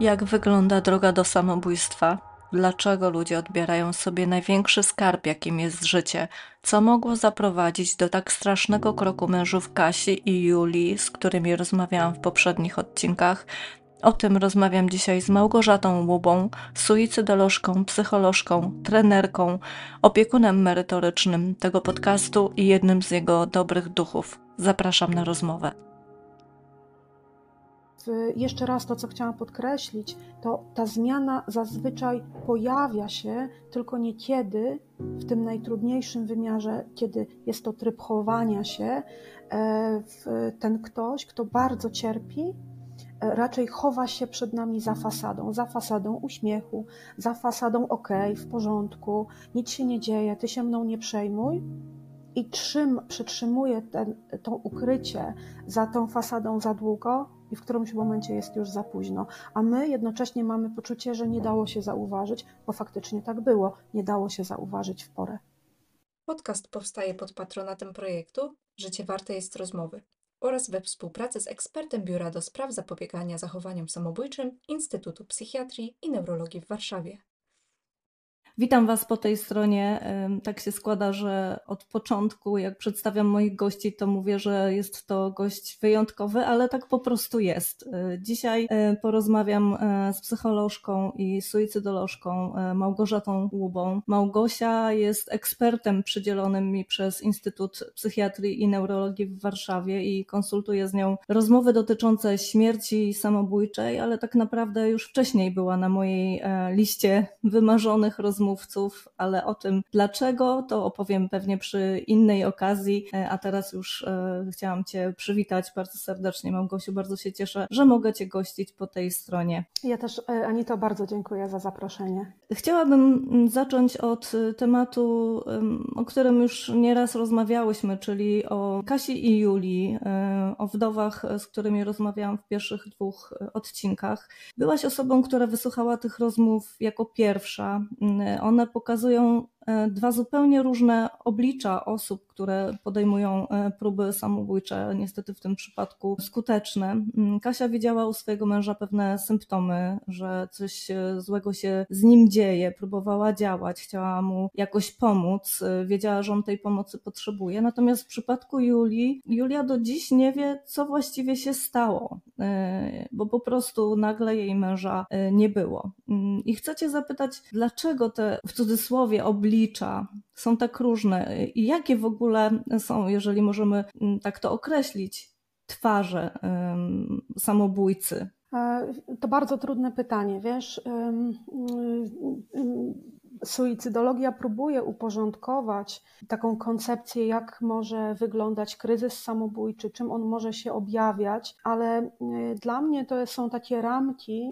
Jak wygląda droga do samobójstwa? Dlaczego ludzie odbierają sobie największy skarb, jakim jest życie? Co mogło zaprowadzić do tak strasznego kroku mężów Kasi i Julii, z którymi rozmawiałam w poprzednich odcinkach? O tym rozmawiam dzisiaj z Małgorzatą Łubą, suicydolożką, psycholożką, trenerką, opiekunem merytorycznym tego podcastu i jednym z jego dobrych duchów. Zapraszam na rozmowę jeszcze raz to, co chciałam podkreślić, to ta zmiana zazwyczaj pojawia się tylko niekiedy w tym najtrudniejszym wymiarze, kiedy jest to tryb chowania się. E, ten ktoś, kto bardzo cierpi, e, raczej chowa się przed nami za fasadą, za fasadą uśmiechu, za fasadą ok, w porządku, nic się nie dzieje, ty się mną nie przejmuj. I trzym, przytrzymuje ten, to ukrycie za tą fasadą za długo, i w którymś momencie jest już za późno. A my jednocześnie mamy poczucie, że nie dało się zauważyć, bo faktycznie tak było, nie dało się zauważyć w porę. Podcast powstaje pod patronatem projektu Życie warte jest rozmowy oraz we współpracy z ekspertem Biura do Spraw Zapobiegania Zachowaniom Samobójczym Instytutu Psychiatrii i Neurologii w Warszawie. Witam Was po tej stronie. Tak się składa, że od początku, jak przedstawiam moich gości, to mówię, że jest to gość wyjątkowy, ale tak po prostu jest. E, dzisiaj e, porozmawiam e, z psycholożką i suicydolożką Małgorzatą Łubą. Małgosia jest ekspertem przydzielonym mi przez Instytut Psychiatrii i Neurologii w Warszawie i konsultuję z nią rozmowy dotyczące śmierci samobójczej, ale tak naprawdę już wcześniej była na mojej liście wymarzonych rozmów rozmówców, ale o tym dlaczego to opowiem pewnie przy innej okazji, e, a teraz już e, chciałam Cię przywitać bardzo serdecznie Małgosiu, bardzo się cieszę, że mogę Cię gościć po tej stronie. Ja też e, Anito bardzo dziękuję za zaproszenie. Chciałabym zacząć od tematu, o którym już nieraz rozmawiałyśmy, czyli o Kasi i Julii, o wdowach, z którymi rozmawiałam w pierwszych dwóch odcinkach. Byłaś osobą, która wysłuchała tych rozmów jako pierwsza. One pokazują E, dwa zupełnie różne oblicza osób, które podejmują e, próby samobójcze, niestety w tym przypadku skuteczne. Mm, Kasia widziała u swojego męża pewne symptomy, że coś złego się z nim dzieje, próbowała działać, chciała mu jakoś pomóc, e, wiedziała, że on tej pomocy potrzebuje. Natomiast w przypadku Julii, Julia do dziś nie wie, co właściwie się stało, bo po prostu nagle jej męża nie było. Mm, I chcecie zapytać, dlaczego te w cudzysłowie oblicza oblicza. Są tak różne. I jakie w ogóle są, jeżeli możemy mm, tak to określić, twarze samobójcy? E, to bardzo trudne pytanie, wiesz suicydologia próbuje uporządkować taką koncepcję, jak może wyglądać kryzys samobójczy, czym on może się objawiać, ale e, dla mnie to są takie ramki,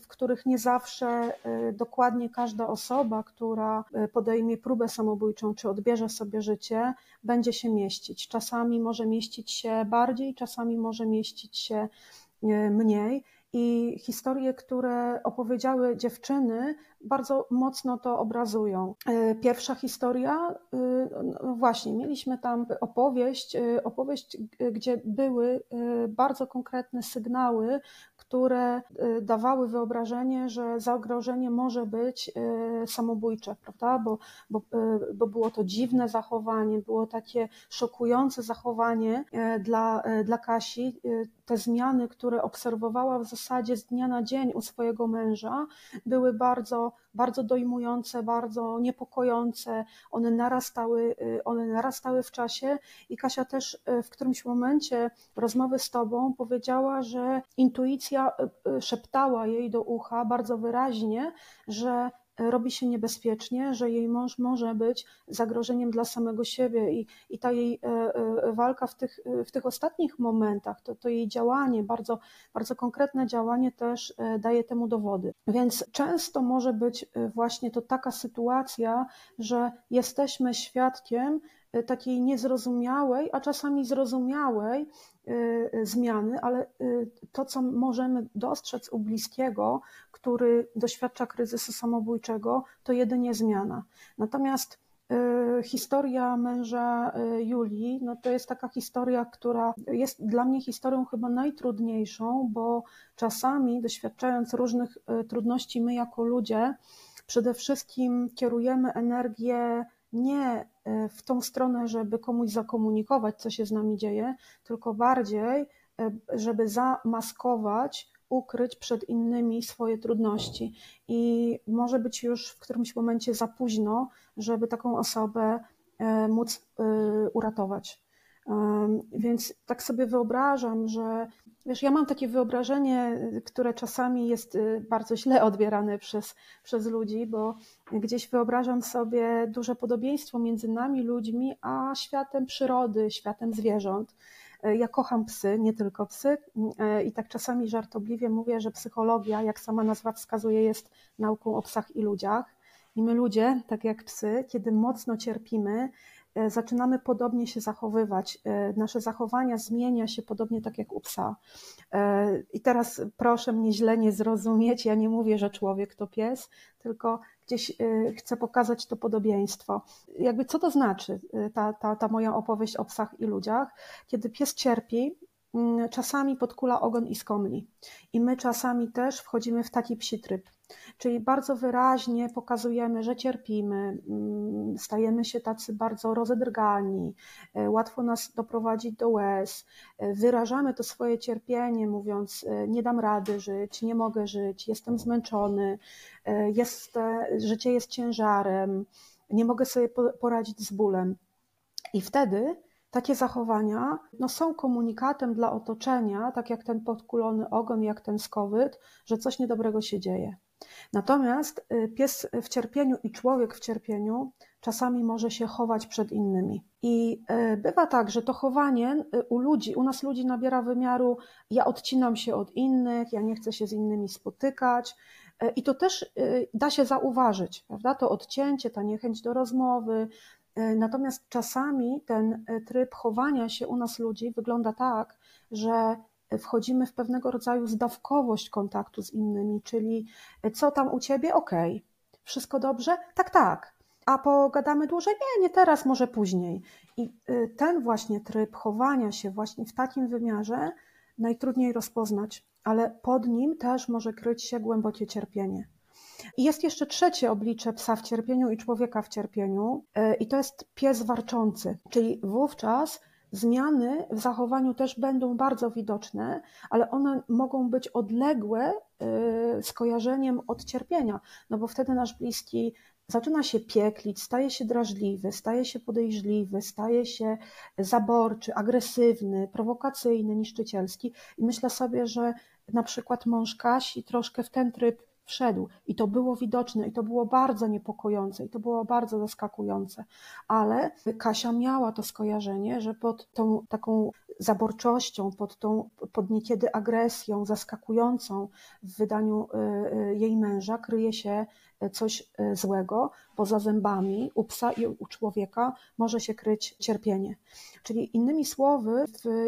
w których nie zawsze e, dokładnie każda osoba, która e, podejmie próbę samobójczą czy odbierze sobie życie, będzie się mieścić. Czasami może mieścić się bardziej, czasami może mieścić się mniej. I historie, które opowiedziały dziewczyny, bardzo mocno to obrazują. E, pierwsza historia, e, no właśnie, mieliśmy tam opowieść, e, opowieść, gdzie były bardzo konkretne sygnały, które dawały wyobrażenie, że zagrożenie może być samobójcze, prawda? Bo, bo, bo było to dziwne zachowanie, było takie szokujące zachowanie dla, dla Kasi. Te zmiany, które obserwowała w zasadzie z dnia na dzień u swojego męża, były bardzo bardzo, dojmujące, bardzo niepokojące. One narastały, y, one narastały w czasie i Kasia też y, w którymś momencie rozmowy z tobą powiedziała, że intuicja y, szeptała jej do ucha bardzo wyraźnie, że robi się niebezpiecznie, że jej mąż może być zagrożeniem dla samego siebie i, i ta jej e, e, walka w tych, w tych ostatnich momentach, to, to jej działanie, bardzo, bardzo konkretne działanie też e, daje temu dowody. Więc często może być właśnie to taka sytuacja, że jesteśmy świadkiem takiej niezrozumiałej, a czasami zrozumiałej zmiany, ale to, co możemy dostrzec u bliskiego, który doświadcza kryzysu samobójczego, to jedynie zmiana. Natomiast historia męża Julii, no to jest taka historia, która jest dla mnie historią chyba najtrudniejszą, bo czasami doświadczając różnych trudności, my jako ludzie przede wszystkim kierujemy energię nie w tą stronę, żeby komuś zakomunikować, co się z nami dzieje, tylko bardziej, żeby zamaskować ukryć przed innymi swoje trudności. I może być już w którymś momencie za późno, żeby taką osobę e, móc e, uratować. Więc tak sobie wyobrażam, że wiesz, ja mam takie wyobrażenie, które czasami jest e, bardzo źle odbierane przez, przez ludzi, bo gdzieś wyobrażam sobie duże podobieństwo między nami, ludźmi, a światem przyrody, światem zwierząt. E, ja kocham psy, nie tylko psy e, i tak czasami żartobliwie mówię, że psychologia, jak sama nazwa wskazuje, jest nauką o psach i ludziach. I my ludzie, tak jak psy, kiedy mocno cierpimy, zaczynamy podobnie się zachowywać. Nasze zachowania zmienia się podobnie tak jak u psa. I teraz proszę mnie źle nie zrozumieć, ja nie mówię, że człowiek to pies, tylko gdzieś chcę pokazać to podobieństwo. Jakby co to znaczy ta, ta, ta moja opowieść o psach i ludziach? Kiedy pies cierpi, mm, czasami podkula ogon i skomli. I my czasami też wchodzimy w taki psi tryb. Czyli bardzo wyraźnie pokazujemy, że cierpimy, mm, stajemy się tacy bardzo rozedrgani, e, łatwo nas doprowadzić do łez, e, wyrażamy to swoje cierpienie, mówiąc: e, Nie dam rady żyć, nie mogę żyć, jestem zmęczony, jest, życie jest ciężarem, nie mogę sobie poradzić z bólem. I wtedy takie zachowania no, są komunikatem dla otoczenia, tak jak ten podkulony ogon, jak ten skowyt, że coś niedobrego się dzieje. Natomiast y, pies w cierpieniu i człowiek w cierpieniu czasami może się chować przed innymi. I y, bywa tak, że to chowanie y, u ludzi, u nas ludzi nabiera wymiaru ja odcinam się od innych, ja nie chcę się z innymi spotykać. I to też da się zauważyć, prawda? To odcięcie, ta niechęć do rozmowy. Natomiast czasami ten tryb chowania się u nas ludzi wygląda tak, że wchodzimy w pewnego rodzaju zdawkowość kontaktu z innymi, czyli co tam u ciebie? Okej. Okay. Wszystko dobrze? Tak, tak. A pogadamy dłużej? Nie, nie teraz, może później. I y, ten właśnie tryb chowania się właśnie w takim wymiarze najtrudniej rozpoznać, ale pod nim też może kryć się głębokie cierpienie. I jest jeszcze trzecie oblicze psa w cierpieniu i człowieka w cierpieniu, y, i to jest pies warczący, czyli wówczas Zmiany w zachowaniu też będą bardzo widoczne, ale one mogą być odległe y, skojarzeniem od cierpienia, no bo wtedy nasz bliski zaczyna się pieklić, staje się drażliwy, staje się podejrzliwy, staje się zaborczy, agresywny, prowokacyjny, niszczycielski. I myślę sobie, że na przykład mąż Kasi troszkę w ten tryb wszedł. I to było widoczne, i to było bardzo niepokojące, i to było bardzo zaskakujące. Ale Kasia miała to skojarzenie, że pod tą taką zaborczością, pod tą pod niekiedy agresją zaskakującą w wydaniu y, y, jej męża kryje się coś y, złego, poza zębami u psa i u człowieka może się kryć cierpienie. Czyli innymi słowy,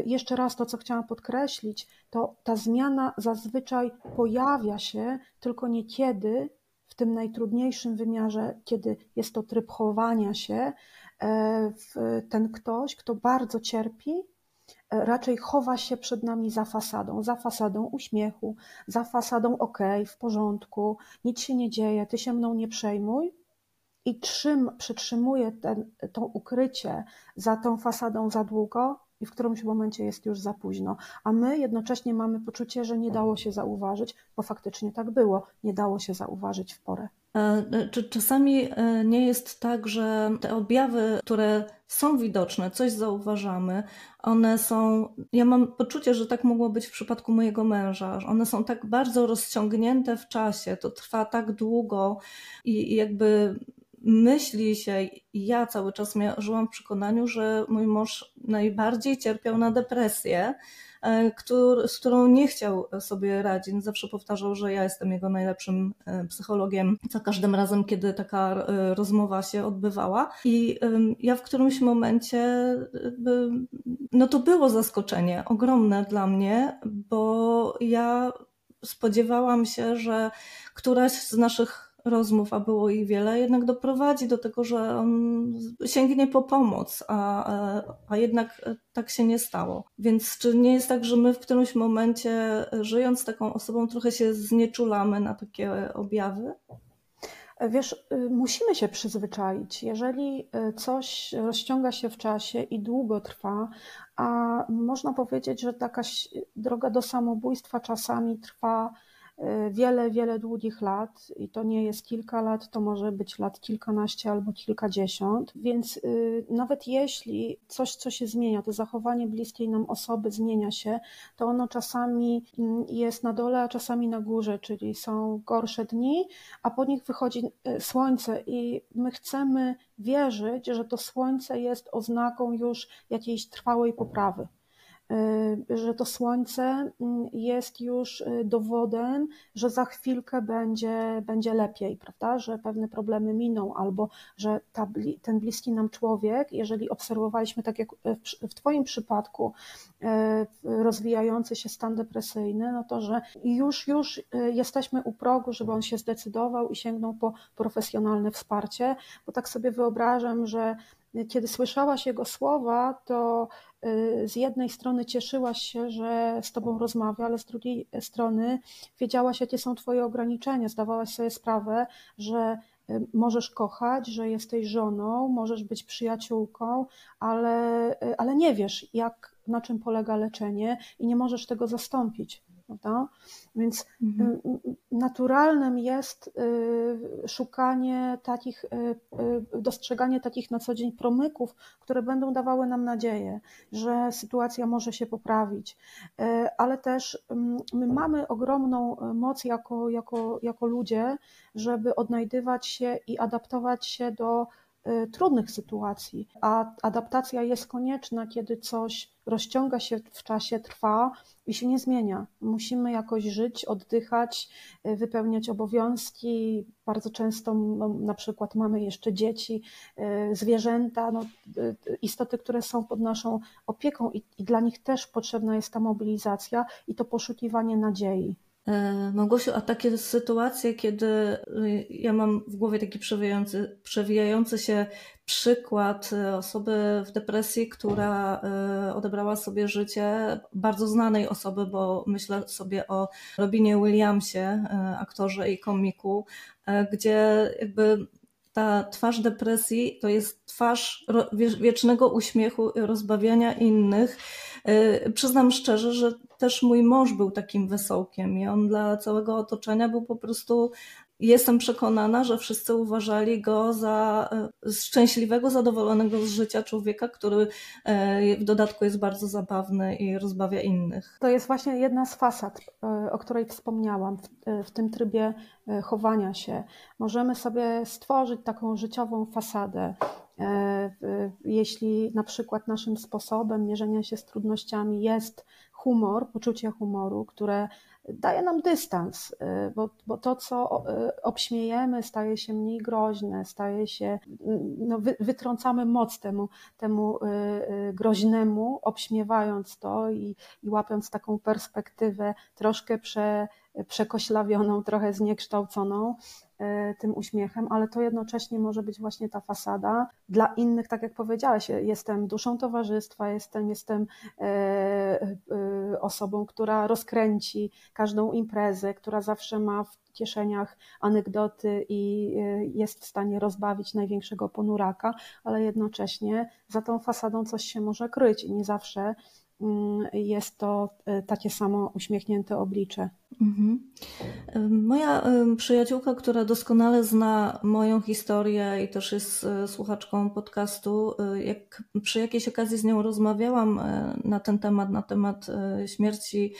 jeszcze raz to, co chciałam podkreślić, to ta zmiana zazwyczaj pojawia się tylko niekiedy w tym najtrudniejszym wymiarze, kiedy jest to tryb chowania się, e, ten ktoś, kto bardzo cierpi, e, raczej chowa się przed nami za fasadą, za fasadą uśmiechu, za fasadą ok, w porządku, nic się nie dzieje, ty się mną nie przejmuj, i trzym, przytrzymuje ten, to ukrycie za tą fasadą za długo i w którymś momencie jest już za późno. A my jednocześnie mamy poczucie, że nie dało się zauważyć, bo faktycznie tak było, nie dało się zauważyć w porę. E, czy czasami e, nie jest tak, że te objawy, które są widoczne, coś zauważamy, one są. Ja mam poczucie, że tak mogło być w przypadku mojego męża, one są tak bardzo rozciągnięte w czasie, to trwa tak długo i jakby myśli się, ja cały czas żyłam w przekonaniu, że mój mąż najbardziej cierpiał na depresję, e, który, z którą nie chciał sobie radzić. Zawsze powtarzał, że ja jestem jego najlepszym e, psychologiem za każdym razem, kiedy taka e, rozmowa się odbywała. I ja w którymś momencie, no to było zaskoczenie ogromne dla mnie, bo ja spodziewałam się, że któraś z naszych rozmów, a było ich wiele, jednak doprowadzi do tego, że on sięgnie po pomoc, a, a jednak tak się nie stało. Więc czy nie jest tak, że my w którymś momencie, żyjąc z taką osobą, trochę się znieczulamy na takie objawy? Wiesz, y, musimy się przyzwyczaić. Jeżeli coś rozciąga się w czasie i długo trwa, a można powiedzieć, że taka droga do samobójstwa czasami trwa wiele, wiele długich lat i to nie jest kilka lat, to może być lat kilkanaście albo kilkadziesiąt, więc y, nawet jeśli coś, co się zmienia, to zachowanie bliskiej nam osoby zmienia się, to ono czasami mm, jest na dole, a czasami na górze, czyli są gorsze dni, a po nich wychodzi y, słońce i my chcemy wierzyć, że to słońce jest oznaką już jakiejś trwałej poprawy. Y, że to słońce mm, jest już y, dowodem, że za chwilkę będzie, będzie lepiej, prawda? Że pewne problemy miną, albo że ta, ten bliski nam człowiek, jeżeli obserwowaliśmy, tak jak w, w Twoim przypadku, y, rozwijający się stan depresyjny, no to że już, już jesteśmy u progu, żeby on się zdecydował i sięgnął po profesjonalne wsparcie, bo tak sobie wyobrażam, że kiedy słyszałaś jego słowa, to y, z jednej strony cieszyłaś się, że z tobą rozmawia, ale z drugiej strony wiedziałaś, jakie są twoje ograniczenia. Zdawałaś sobie sprawę, że y, możesz kochać, że jesteś żoną, możesz być przyjaciółką, ale, y, ale nie wiesz, jak, na czym polega leczenie i nie możesz tego zastąpić prawda? Więc mhm. Y, y, naturalnym jest y, szukanie takich, dostrzeganie takich na co dzień promyków, które będą dawały nam nadzieję, że sytuacja może się poprawić. Ale też mm, my mamy ogromną moc jako, jako, jako ludzie, żeby odnajdywać się i adaptować się do Y, trudnych sytuacji, a adaptacja jest konieczna, kiedy coś rozciąga się w czasie, trwa i się nie zmienia. Musimy jakoś żyć, oddychać, y, wypełniać obowiązki. Bardzo często no, na przykład mamy jeszcze dzieci, y, zwierzęta, no, istoty, które są pod naszą opieką i, i dla nich też potrzebna jest ta mobilizacja i to poszukiwanie nadziei. E, Małgosiu, a takie sytuacje, kiedy y, ja mam w głowie taki przewijający, przewijający się przykład y, osoby w depresji, która y, odebrała sobie życie, bardzo znanej osoby, bo myślę sobie o Robinie Williamsie, aktorze i komiku, gdzie jakby ta twarz depresji to jest twarz wiecznego uśmiechu i rozbawiania innych. Przyznam szczerze, że też mój mąż był takim wesołkiem i on dla całego otoczenia był po prostu jestem przekonana, że wszyscy uważali go za e, szczęśliwego, zadowolonego z życia człowieka, który e, w dodatku jest bardzo zabawny i rozbawia innych. To jest właśnie jedna z fasad, e, o której wspomniałam w, w tym trybie chowania się. Możemy sobie stworzyć taką życiową fasadę. Jeśli na przykład naszym sposobem mierzenia się z trudnościami jest humor, poczucie humoru, które daje nam dystans, y, bo, bo to, co y, obśmiejemy, staje się mniej groźne, staje się, no, wytrącamy moc temu, temu y, groźnemu, obśmiewając to i, i łapiąc taką perspektywę troszkę prze, przekoślawioną, trochę zniekształconą, tym uśmiechem, ale to jednocześnie może być właśnie ta fasada. Dla innych, tak jak powiedziałeś, jestem duszą towarzystwa, jestem, jestem e, e, osobą, która rozkręci każdą imprezę, która zawsze ma w kieszeniach anegdoty i jest w stanie rozbawić największego ponuraka, ale jednocześnie za tą fasadą coś się może kryć i nie zawsze jest to e, takie samo uśmiechnięte oblicze. Mhm. Moja przyjaciółka, która doskonale zna moją historię i też jest e, słuchaczką podcastu, e, jak przy jakiejś okazji z nią rozmawiałam na ten temat, na temat śmierci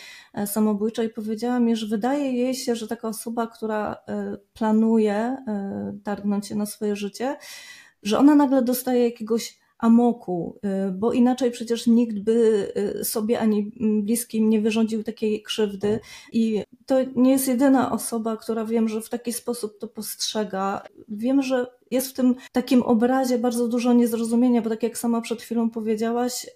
samobójczej, powiedziała mi, że wydaje jej się, że taka osoba, która planuje targnąć się na swoje życie, że ona nagle dostaje jakiegoś amoku, bo inaczej przecież nikt by sobie ani bliskim nie wyrządził takiej krzywdy. I to nie jest jedyna osoba, która wiem, że w taki sposób to postrzega. Wiem, że jest w tym takim obrazie bardzo dużo niezrozumienia, bo tak jak sama przed chwilą powiedziałaś,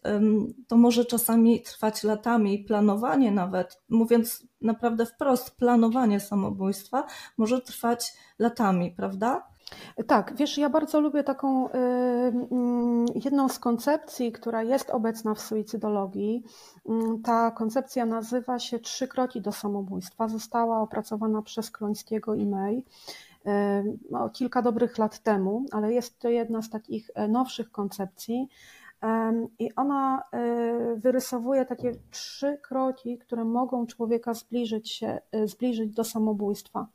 to może czasami trwać latami. Planowanie nawet, mówiąc naprawdę wprost, planowanie samobójstwa może trwać latami, prawda? Tak, wiesz, ja bardzo lubię taką y, mm, jedną z koncepcji, która jest obecna w suicydologii. Mm, ta koncepcja nazywa się Trzy kroki do samobójstwa. Została opracowana przez Klońskiego i May y, no, kilka dobrych lat temu, ale jest to jedna z takich e, nowszych koncepcji. I ona e, wyrysowuje takie trzy kroki, które mogą człowieka zbliżyć się, e, zbliżyć do samobójstwa.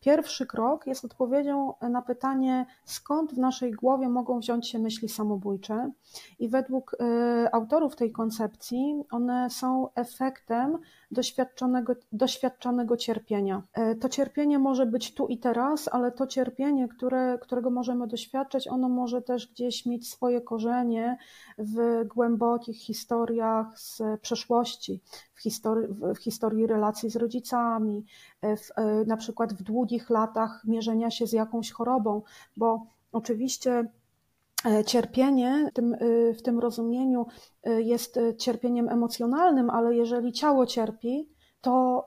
Pierwszy krok jest odpowiedzią na pytanie, skąd w naszej głowie mogą wziąć się myśli samobójcze. I według e, autorów tej koncepcji one są efektem doświadczonego, doświadczonego cierpienia. To cierpienie może być tu i teraz, ale to cierpienie, które, którego możemy doświadczać, ono może też gdzieś mieć swoje korzenie w głębokich historiach z przeszłości, w historii, w historii relacji z rodzicami, w, na przykład w długich latach mierzenia się z jakąś chorobą, bo oczywiście e, Cierpienie w tym, e, w tym rozumieniu e, jest cierpieniem emocjonalnym, ale jeżeli ciało cierpi, to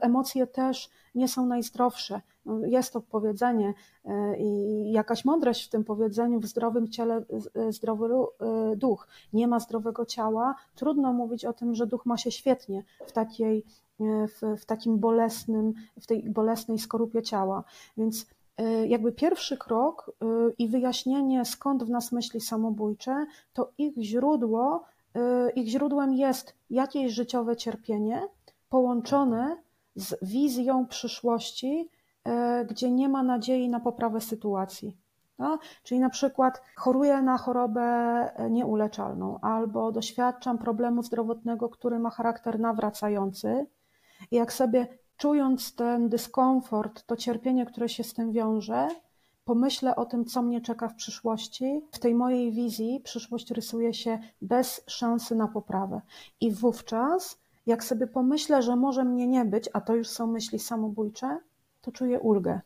emocje też nie są najzdrowsze. Jest to powiedzenie e, i jakaś mądrość w tym powiedzeniu, w zdrowym ciele e, zdrowy duch. Nie ma zdrowego ciała, trudno mówić o tym, że duch ma się świetnie w takiej, w, w takim bolesnym, w tej bolesnej skorupie ciała. Więc jakby pierwszy krok i wyjaśnienie, skąd w nas myśli samobójcze, to ich źródło, ich źródłem jest jakieś życiowe cierpienie połączone z wizją przyszłości, E, gdzie nie ma nadziei na poprawę sytuacji. No? Czyli na przykład choruję na chorobę nieuleczalną albo doświadczam problemu zdrowotnego, który ma charakter nawracający. I jak sobie czując ten dyskomfort, to cierpienie, które się z tym wiąże, pomyślę o tym, co mnie czeka w przyszłości, w tej mojej wizji przyszłość rysuje się bez szansy na poprawę. I wówczas, jak sobie pomyślę, że może mnie nie być, a to już są myśli samobójcze, to czuję ulgę.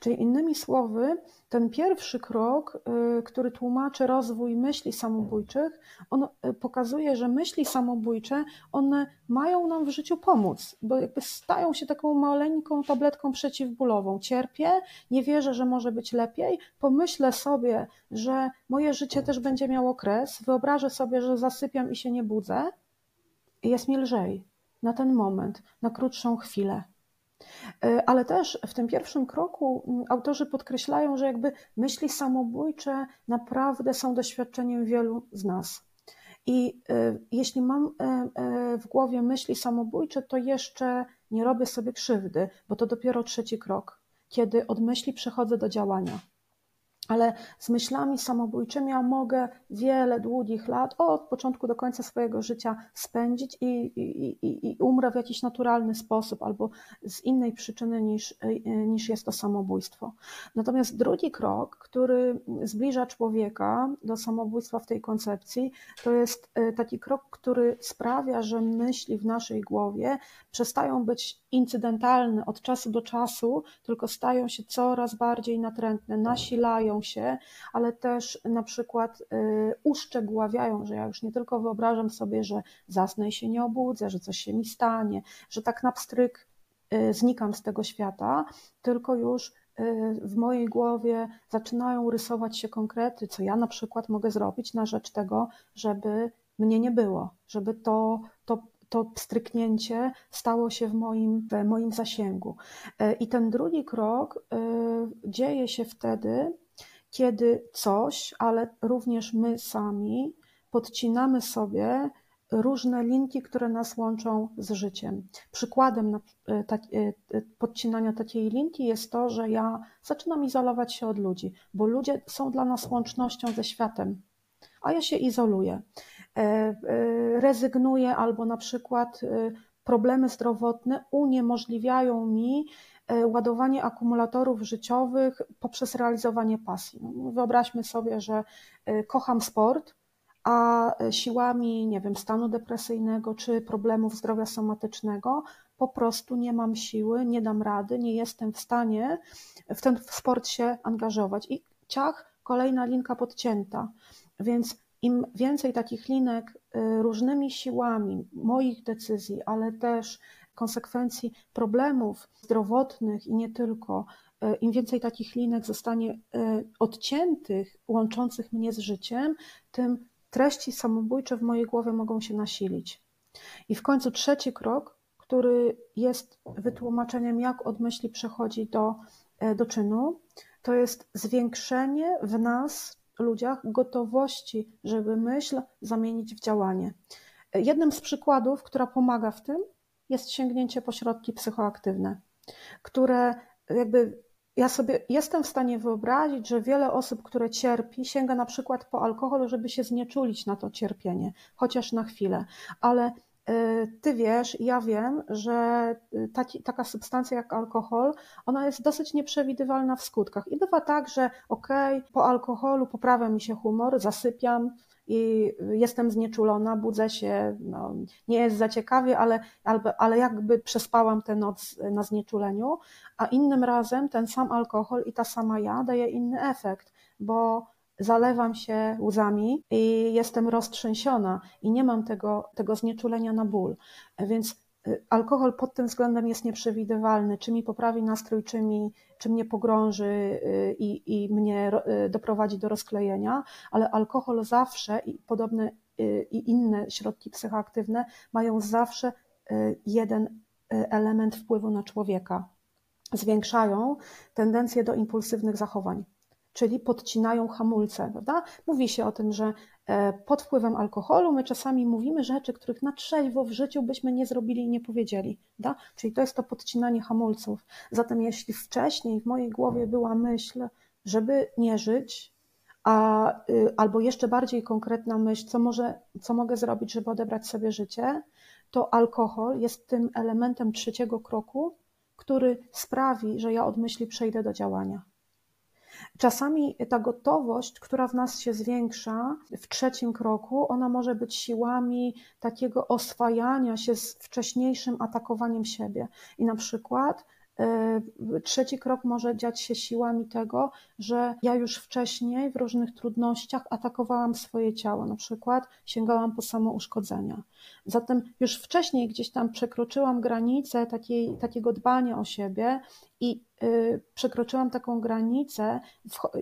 Czyli innymi słowy, ten pierwszy krok, y, który tłumaczy rozwój myśli samobójczych, on y, pokazuje, że myśli samobójcze, one mają nam w życiu pomóc, bo jakby stają się taką maleńką tabletką przeciwbólową. Cierpię, nie wierzę, że może być lepiej, pomyślę sobie, że moje życie też będzie miało kres, wyobrażę sobie, że zasypiam i się nie budzę jest mi lżej na ten moment, na krótszą chwilę. E, ale też w tym pierwszym kroku mm, autorzy podkreślają, że jakby myśli samobójcze naprawdę są doświadczeniem wielu z nas. I e, jeśli mam e, w głowie myśli samobójcze, to jeszcze nie robię sobie krzywdy, bo to dopiero trzeci krok, kiedy od myśli przechodzę do działania ale z myślami samobójczymi ja mogę wiele długich lat, od początku do końca swojego życia spędzić i, i, i, i umrę w jakiś naturalny sposób albo z innej przyczyny niż, niż jest to samobójstwo. Natomiast drugi krok, który zbliża człowieka do samobójstwa w tej koncepcji, to jest e, taki krok, który sprawia, że myśli w naszej głowie przestają być incydentalne od czasu do czasu, tylko stają się coraz bardziej natrętne, nasilają się, ale też na przykład y, uszczegóławiają, że ja już nie tylko wyobrażam sobie, że zasnę i się nie obudzę, że coś się mi stanie, że tak na pstryk y, znikam z tego świata, tylko już y, w mojej głowie zaczynają rysować się konkrety, co ja na przykład mogę zrobić na rzecz tego, żeby mnie nie było, żeby to, to to stryknięcie stało się w moim, w moim zasięgu. I ten drugi krok dzieje się wtedy, kiedy coś, ale również my sami podcinamy sobie różne linki, które nas łączą z życiem. Przykładem e, tak, podcinania takiej linki jest to, że ja zaczynam izolować się od ludzi, bo ludzie są dla nas łącznością ze światem, a ja się izoluję. E, e, rezygnuje albo na przykład e, problemy zdrowotne uniemożliwiają mi ładowanie akumulatorów życiowych poprzez realizowanie pasji. Wyobraźmy sobie, że kocham sport, a siłami, nie wiem, stanu depresyjnego czy problemów zdrowia somatycznego po prostu nie mam siły, nie dam rady, nie jestem w stanie w ten sport się angażować. I ciach, kolejna linka podcięta. Więc im więcej takich linek różnymi siłami, moich decyzji, ale też konsekwencji problemów zdrowotnych i nie tylko, y, im więcej takich linek zostanie y, odciętych, łączących mnie z życiem, tym treści samobójcze w mojej głowie mogą się nasilić. I w końcu trzeci krok, który jest wytłumaczeniem, jak od myśli przechodzi do, e, do czynu, to jest zwiększenie w nas, ludziach, gotowości, żeby myśl zamienić w działanie. Jednym z przykładów, która pomaga w tym, jest sięgnięcie po środki psychoaktywne, które jakby ja sobie jestem w stanie wyobrazić, że wiele osób, które cierpi, sięga na przykład po alkohol, żeby się znieczulić na to cierpienie, chociaż na chwilę, ale y, ty wiesz, ja wiem, że y, taki, taka substancja jak alkohol, ona jest dosyć nieprzewidywalna w skutkach. I bywa tak, że okej, okay, po alkoholu poprawia mi się humor, zasypiam, i jestem znieczulona, budzę się, no, nie jest za ciekawie, ale, ale jakby przespałam tę noc na znieczuleniu, a innym razem ten sam alkohol i ta sama ja daje inny efekt, bo zalewam się łzami i jestem roztrzęsiona i nie mam tego, tego znieczulenia na ból. Więc alkohol pod tym względem jest nieprzewidywalny, czy mi poprawi nastrój, czy, mi, czy mnie pogrąży y, i, i mnie y, doprowadzi do rozklejenia, ale alkohol zawsze i podobne i inne środki psychoaktywne mają zawsze jeden element wpływu na człowieka. Zwiększają tendencję do impulsywnych zachowań, czyli podcinają hamulce. Prawda? Mówi się o tym, że e, pod wpływem alkoholu my czasami mówimy rzeczy, których na trzeźwo w życiu byśmy nie zrobili i nie powiedzieli. Prawda? Czyli to jest to podcinanie hamulców. Zatem jeśli wcześniej w mojej głowie była myśl, żeby nie żyć, a, y, albo jeszcze bardziej konkretna myśl, co, może, co mogę zrobić, żeby odebrać sobie życie, to alkohol jest tym elementem trzeciego kroku, który sprawi, że ja od myśli przejdę do działania. Czasami ta gotowość, która w nas się zwiększa w trzecim kroku, ona może być siłami takiego oswajania się z wcześniejszym atakowaniem siebie. I na przykład trzeci krok może dziać się siłami tego, że ja już wcześniej w różnych trudnościach atakowałam swoje ciało, na przykład sięgałam po samouszkodzenia. Zatem już wcześniej gdzieś tam przekroczyłam granicę takiej, takiego dbania o siebie i y, przekroczyłam taką granicę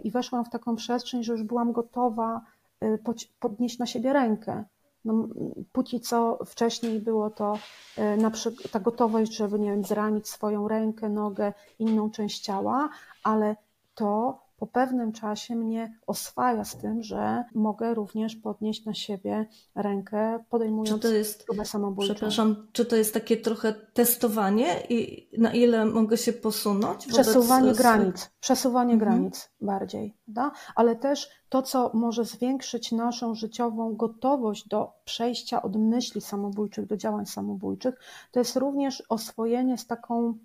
i weszłam w taką przestrzeń, że już byłam gotowa y, podnieść na siebie rękę. No, póki co wcześniej było to e, na przykład ta gotowość, żeby nie wiem, zranić swoją rękę, nogę, inną część ciała, ale to po pewnym czasie mnie oswaja z tym, że mogę również podnieść na siebie rękę, podejmując czy to jest, próbę samobójczą. Przepraszam, czy to jest takie trochę testowanie i na ile mogę się posunąć? Przesuwanie granic, przesuwanie mhm. granic bardziej, da? ale też to, co może zwiększyć naszą życiową gotowość do przejścia od myśli samobójczych do działań samobójczych, to jest również oswojenie z taką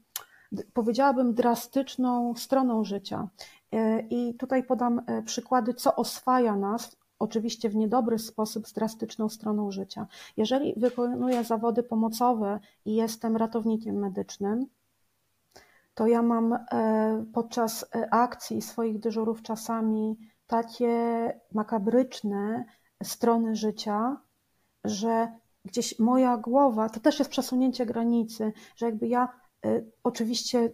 powiedziałabym, drastyczną stroną życia. E, I tutaj podam e, przykłady, co oswaja nas, oczywiście w niedobry sposób, z drastyczną stroną życia. Jeżeli wykonuję zawody pomocowe i jestem ratownikiem medycznym, to ja mam e, podczas akcji swoich dyżurów czasami takie makabryczne strony życia, że gdzieś moja głowa, to też jest przesunięcie granicy, że jakby ja oczywiście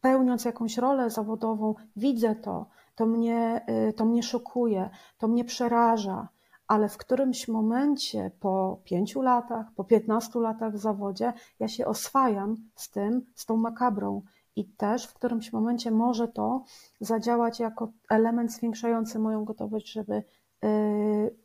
pełniąc jakąś rolę zawodową, widzę to, to mnie, y, to mnie szokuje, to mnie przeraża, ale w którymś momencie po pięciu latach, po piętnastu latach w zawodzie, ja się oswajam z tym, z tą makabrą. I też w którymś momencie może to zadziałać jako element zwiększający moją gotowość, żeby y,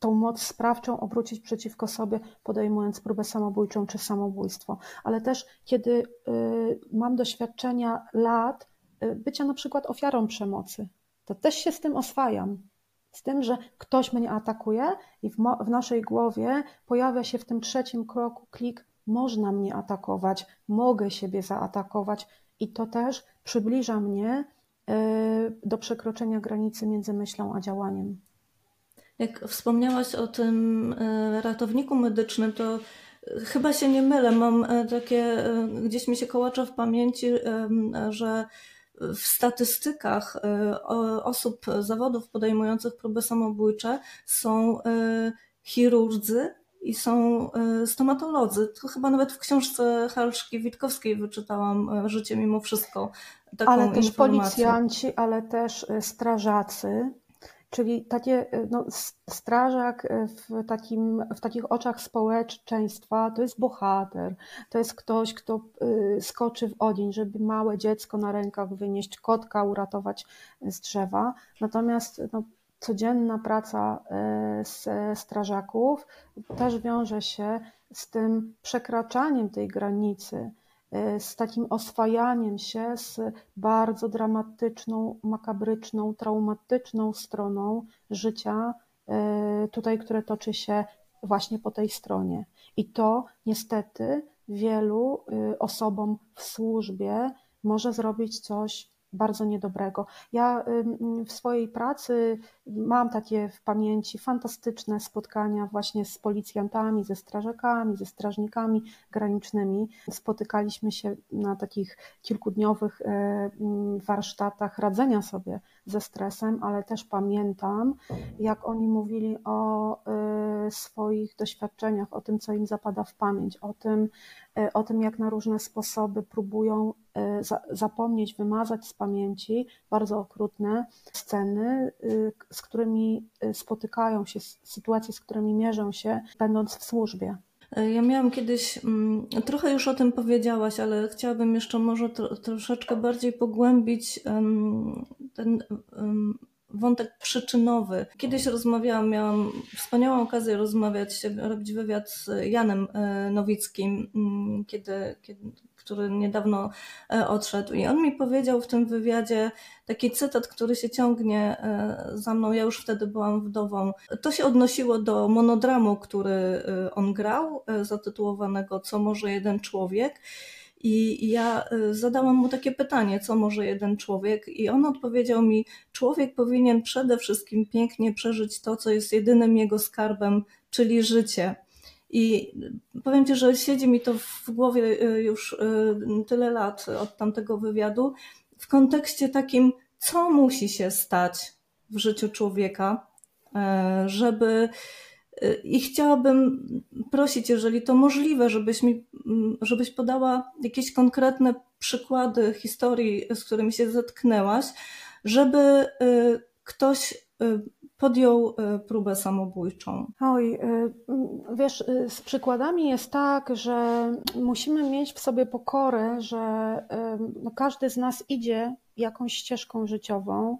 tą moc sprawczą obrócić przeciwko sobie, podejmując próbę samobójczą czy samobójstwo. Ale też, kiedy y, mam doświadczenia lat y, bycia na przykład ofiarą przemocy, to też się z tym oswajam. Z tym, że ktoś mnie atakuje i w, w naszej głowie pojawia się w tym trzecim kroku klik można mnie atakować, mogę siebie zaatakować i to też przybliża mnie do przekroczenia granicy między myślą a działaniem. Jak wspomniałaś o tym e, ratowniku medycznym, to chyba się nie mylę. Mam takie, gdzieś mi się kołacza w pamięci, że w statystykach osób, zawodów podejmujących próby samobójcze są chirurdzy i są e, stomatolodzy. To chyba nawet w książce Halszki Witkowskiej wyczytałam e, Życie mimo wszystko. Taką ale też informację. policjanci, ale też e, strażacy. Czyli takie, no, strażak w, takim, w takich oczach społeczeństwa to jest bohater, to jest ktoś, kto skoczy w ogień, żeby małe dziecko na rękach wynieść, kotka uratować z drzewa. Natomiast no, codzienna praca e, strażaków też wiąże się z tym przekraczaniem tej granicy, e, z takim oswajaniem się z bardzo dramatyczną, makabryczną, traumatyczną stroną życia, e, tutaj, które toczy się właśnie po tej stronie. I to niestety wielu osobom w służbie może zrobić coś bardzo niedobrego. Ja w swojej pracy mam takie w pamięci fantastyczne spotkania właśnie z policjantami, ze strażakami, ze strażnikami granicznymi. Spotykaliśmy się na takich kilkudniowych e, warsztatach radzenia sobie ze stresem, ale też pamiętam, jak oni mówili o e, swoich doświadczeniach, o tym, co im zapada w pamięć, o tym, e, o tym jak na różne sposoby próbują zapomnieć, wymazać z pamięci bardzo okrutne sceny, z którymi y, spotykają się, sytuacje, z którymi mierzą się, będąc w służbie. Ja miałam kiedyś, mm, trochę już o tym powiedziałaś, ale chciałabym jeszcze może troszeczkę bardziej pogłębić ten wątek przyczynowy. Kiedyś rozmawiałam, miałam wspaniałą okazję rozmawiać, robić wywiad z Janem e, Nowickim, mm, kiedy, kiedy, który niedawno e, odszedł. I on mi powiedział w tym wywiadzie taki cytat, który się ciągnie e, za mną. Ja już wtedy byłam wdową. To się odnosiło do monodramu, który on grał, zatytułowanego Co może jeden człowiek. I ja zadałam mu takie pytanie, co może jeden człowiek, i on odpowiedział mi: Człowiek powinien przede wszystkim pięknie przeżyć to, co jest jedynym jego skarbem, czyli życie. I powiem Ci, że siedzi mi to w głowie y, już y, tyle lat od tamtego wywiadu, w kontekście takim, co musi się stać w życiu człowieka, żeby i chciałabym prosić, jeżeli to możliwe, żebyś, mi, żebyś podała jakieś konkretne przykłady historii, z którymi się zetknęłaś, żeby y, ktoś y, podjął y, próbę samobójczą? Oj, wiesz, z przykładami jest tak, że musimy mieć w sobie pokorę, że no, każdy z nas idzie jakąś ścieżką życiową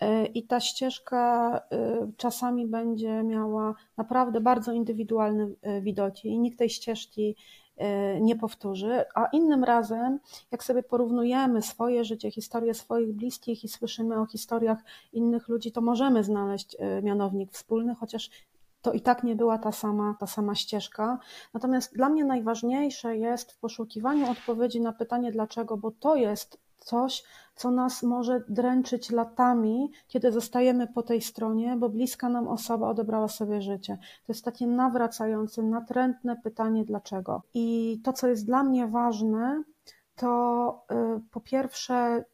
E, I ta ścieżka e, czasami będzie miała naprawdę bardzo indywidualne e, widoki i nikt tej ścieżki nie powtórzy, a innym razem, jak sobie porównujemy swoje życie, historię swoich bliskich i słyszymy o historiach innych ludzi, to możemy znaleźć mianownik wspólny, chociaż to i tak nie była ta sama, ta sama ścieżka. Natomiast dla mnie najważniejsze jest w poszukiwaniu odpowiedzi na pytanie dlaczego, bo to jest coś, co nas może dręczyć latami, kiedy zostajemy po tej stronie, bo bliska nam osoba odebrała sobie życie. To jest takie nawracające, natrętne pytanie dlaczego. I to, co jest dla mnie ważne, to y, po pierwsze,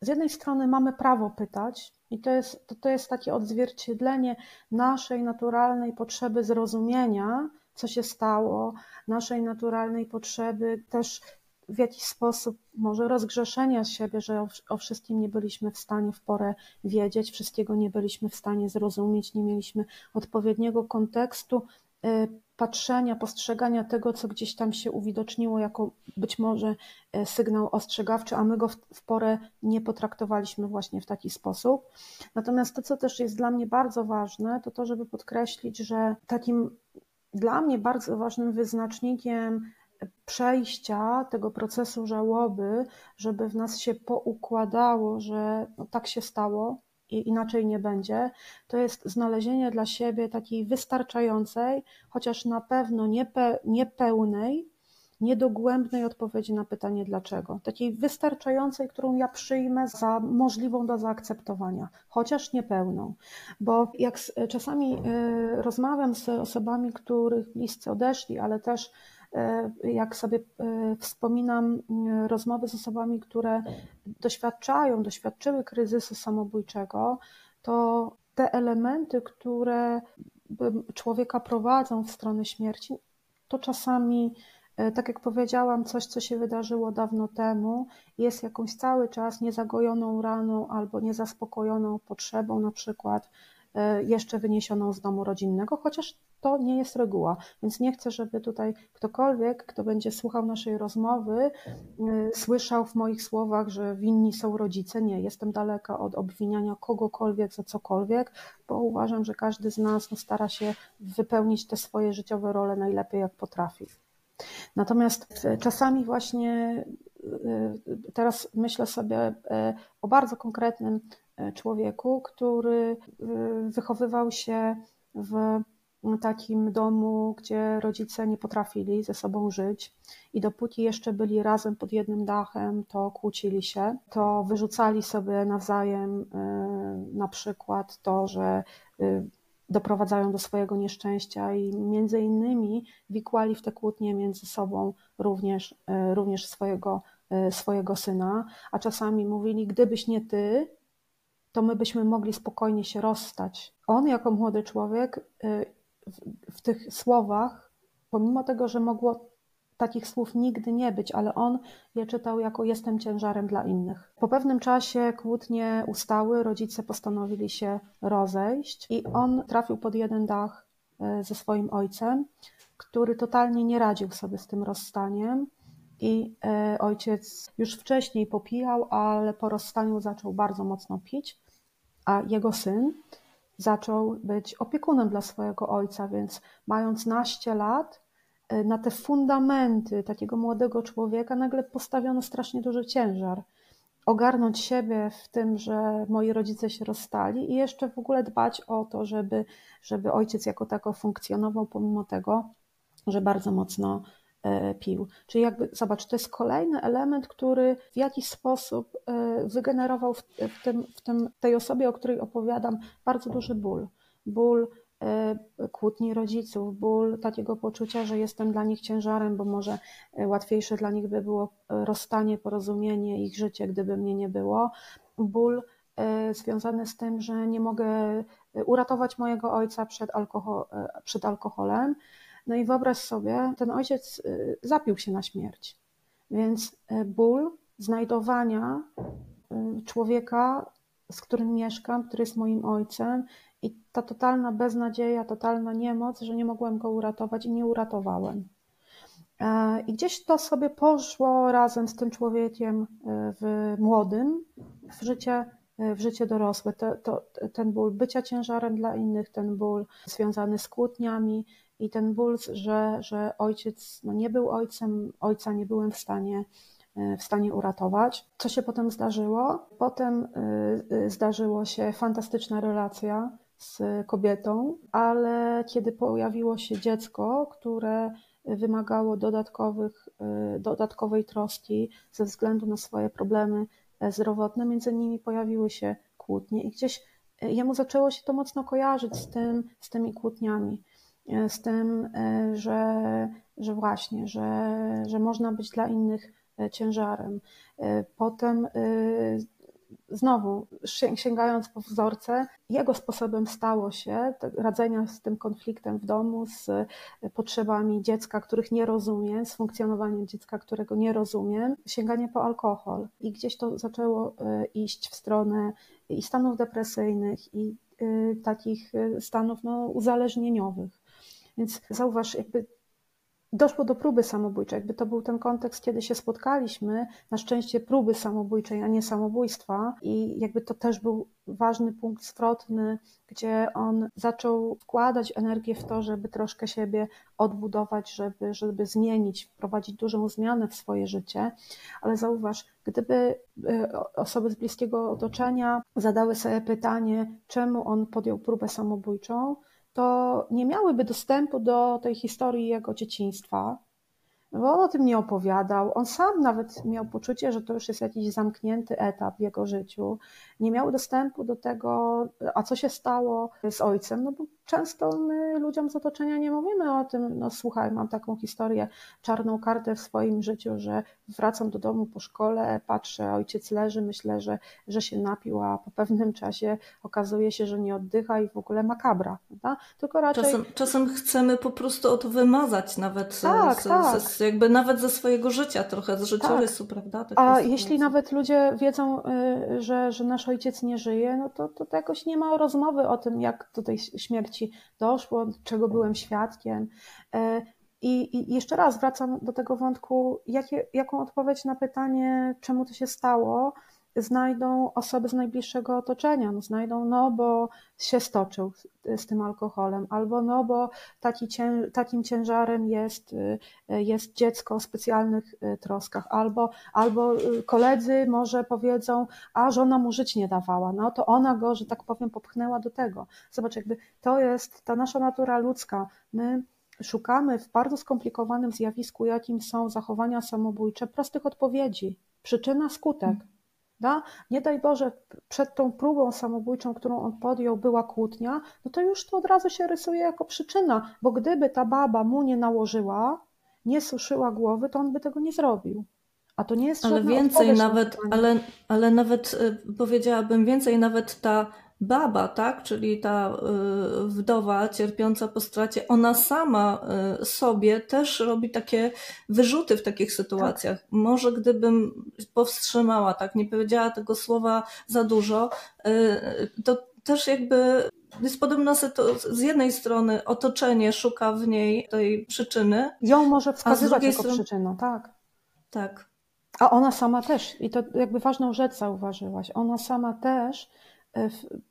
z jednej strony mamy prawo pytać, i to jest, to, to jest takie odzwierciedlenie naszej naturalnej potrzeby zrozumienia, co się stało, naszej naturalnej potrzeby też w jakiś sposób może rozgrzeszenia siebie, że o, wszystkim nie byliśmy w stanie w porę wiedzieć, wszystkiego nie byliśmy w stanie zrozumieć, nie mieliśmy odpowiedniego kontekstu y, patrzenia, postrzegania tego, co gdzieś tam się uwidoczniło jako być może y, sygnał ostrzegawczy, a my go w, w porę nie potraktowaliśmy właśnie w taki sposób. Natomiast to, co też jest dla mnie bardzo ważne, to to, żeby podkreślić, że takim dla mnie bardzo ważnym wyznacznikiem przejścia tego procesu żałoby, żeby w nas się poukładało, że no tak się stało i inaczej nie będzie, to jest znalezienie dla siebie takiej wystarczającej, chociaż na pewno niepe, niepełnej niedogłębnej odpowiedzi na pytanie dlaczego. Takiej wystarczającej, którą ja przyjmę za możliwą do zaakceptowania, chociaż niepełną. Bo jak czasami y, rozmawiam z osobami, których bliscy odeszli, ale też jak sobie y, wspominam rozmowy z osobami, które doświadczają, doświadczyły kryzysu samobójczego, to te elementy, które człowieka prowadzą w stronę śmierci, to czasami, e, tak jak powiedziałam, coś, co się wydarzyło dawno temu, jest jakąś cały czas niezagojoną raną albo niezaspokojoną potrzebą, na przykład e, jeszcze wyniesioną z domu rodzinnego, chociaż to nie jest reguła. Więc nie chcę, żeby tutaj ktokolwiek, kto będzie słuchał naszej rozmowy, y, słyszał w moich słowach, że winni są rodzice. Nie, jestem daleka od obwiniania kogokolwiek za cokolwiek, bo uważam, że każdy z nas no, stara się wypełnić te swoje życiowe role najlepiej, jak potrafi. Natomiast y, czasami właśnie teraz myślę sobie o bardzo konkretnym człowieku, który wychowywał się w takim domu, gdzie rodzice nie potrafili ze sobą żyć. I dopóki jeszcze byli razem pod jednym dachem, to kłócili się, to wyrzucali sobie nawzajem y, na przykład to, że y, doprowadzają do swojego nieszczęścia i między innymi wikłali w te kłótnie między sobą również, y, również swojego, swojego syna, a czasami mówili, gdybyś nie ty, to my byśmy mogli spokojnie się rozstać. On jako młody człowiek w, w tych słowach, pomimo tego, że mogło takich słów nigdy nie być, ale on je czytał jako jestem ciężarem dla innych. Po pewnym czasie kłótnie ustały, rodzice postanowili się rozejść i on trafił pod jeden dach e, ze swoim ojcem, który totalnie nie radził sobie z tym rozstaniem. I e, ojciec już wcześniej popijał, ale po rozstaniu zaczął bardzo mocno pić, a jego syn zaczął być opiekunem dla swojego ojca, więc mając naście lat, y, na te fundamenty takiego młodego człowieka nagle postawiono strasznie duży ciężar. Ogarnąć siebie w tym, że moi rodzice się rozstali i jeszcze w ogóle dbać o to, żeby, żeby ojciec jako tako funkcjonował, pomimo tego, że bardzo mocno pił. Czyli jakby, zobacz, to jest kolejny element, który w jakiś sposób e, wygenerował w, w, tym, w tym, tej osobie, o której opowiadam, bardzo duży ból. Ból e, kłótni rodziców, ból takiego poczucia, że jestem dla nich ciężarem, bo może łatwiejsze dla nich by było rozstanie, porozumienie, ich życie, gdyby mnie nie było. Ból związany z tym, że nie mogę uratować mojego ojca przed, alkohol, przed alkoholem, no i wyobraź sobie, ten ojciec y, zapił się na śmierć. Więc y, ból znajdowania y, człowieka, z którym mieszkam, który jest moim ojcem, i ta totalna beznadzieja, totalna niemoc, że nie mogłem go uratować i nie uratowałem. E, I gdzieś to sobie poszło razem z tym człowiekiem w młodym w życie, w życie dorosłe. To, to, ten ból bycia ciężarem dla innych, ten ból związany z kłótniami, i ten ból, że, że ojciec no nie był ojcem, ojca nie byłem w stanie, e, w stanie uratować. Co się potem zdarzyło? Potem e, e, zdarzyło się fantastyczna relacja z kobietą, ale kiedy pojawiło się dziecko, które wymagało dodatkowych, dodatkowej troski ze względu na swoje problemy zdrowotne, między nimi pojawiły się kłótnie i gdzieś jemu zaczęło się to mocno kojarzyć z, tym, z tymi kłótniami. E, z tym, e, że, że właśnie, że, że można być dla innych e, ciężarem. Potem znowu, sięgając po wzorce, jego sposobem stało się radzenia z tym konfliktem w domu, z potrzebami dziecka, których nie rozumiem, z funkcjonowaniem dziecka, którego nie rozumiem, sięganie po alkohol. I gdzieś to zaczęło iść w stronę i stanów depresyjnych, i takich stanów no, uzależnieniowych. Więc zauważ, jakby doszło do próby samobójczej, jakby to był ten kontekst, kiedy się spotkaliśmy, na szczęście próby samobójczej, a nie samobójstwa. I jakby to też był ważny punkt zwrotny, gdzie on zaczął wkładać energię w to, żeby troszkę siebie odbudować, żeby, żeby zmienić, wprowadzić dużą zmianę w swoje życie, ale zauważ, gdyby e, osoby z bliskiego otoczenia zadały sobie pytanie, czemu on podjął próbę samobójczą, to nie miałyby dostępu do tej historii jego dzieciństwa, bo on o tym nie opowiadał. On sam nawet miał poczucie, że to już jest jakiś zamknięty etap w jego życiu. Nie miał dostępu do tego, a co się stało z ojcem, no bo często my ludziom z otoczenia nie mówimy o tym, no słuchaj, mam taką historię, czarną kartę w swoim życiu, że wracam do domu po szkole, patrzę, ojciec leży, myślę, że, że się napił, a po pewnym czasie okazuje się, że nie oddycha i w ogóle makabra, prawda? Tylko raczej... Czasem, czasem chcemy po prostu o to wymazać nawet, tak, z, tak. Z, jakby nawet ze swojego życia trochę, z życiorysu, tak. prawda? Tak a jeśli nawet ludzie wiedzą, y, że, że nasz ojciec nie żyje, no to, to jakoś nie ma rozmowy o tym, jak do tej śmierci doszło, czego byłem świadkiem. E, I, I, jeszcze raz wracam do tego wątku, jakie, jaką odpowiedź na pytanie, czemu to się stało, znajdą osoby z najbliższego otoczenia. No, znajdą, no bo się stoczył z, tym alkoholem, albo no bo taki takim ciężarem jest, y, jest dziecko o specjalnych y, troskach, albo, albo y, koledzy może powiedzą, a żona mu żyć nie dawała, no to ona go, że tak powiem, popchnęła do tego. Zobacz, jakby to jest ta nasza natura ludzka. My szukamy w bardzo skomplikowanym zjawisku, jakim są zachowania samobójcze, prostych odpowiedzi. Przyczyna, skutek. Da? Nie daj Boże, przed tą próbą samobójczą, którą on podjął, była kłótnia, no to już to od razu się rysuje jako przyczyna, bo gdyby ta baba mu nie nałożyła, nie suszyła głowy, to on by tego nie zrobił. A to nie jest Ale więcej nawet, ale, ale nawet y, powiedziałabym więcej, nawet ta baba, tak, czyli ta y, wdowa cierpiąca po stracie, ona sama y, sobie też robi takie wyrzuty w takich sytuacjach. Tak. Może gdybym powstrzymała, tak, nie powiedziała tego słowa za dużo, y, to też jakby jest podobna sytuacja. Z jednej strony otoczenie szuka w niej tej przyczyny. Ją może wskazywać jako strony... przyczynę, tak. Tak. A ona sama też, i to jakby ważną rzecz zauważyłaś, ona sama też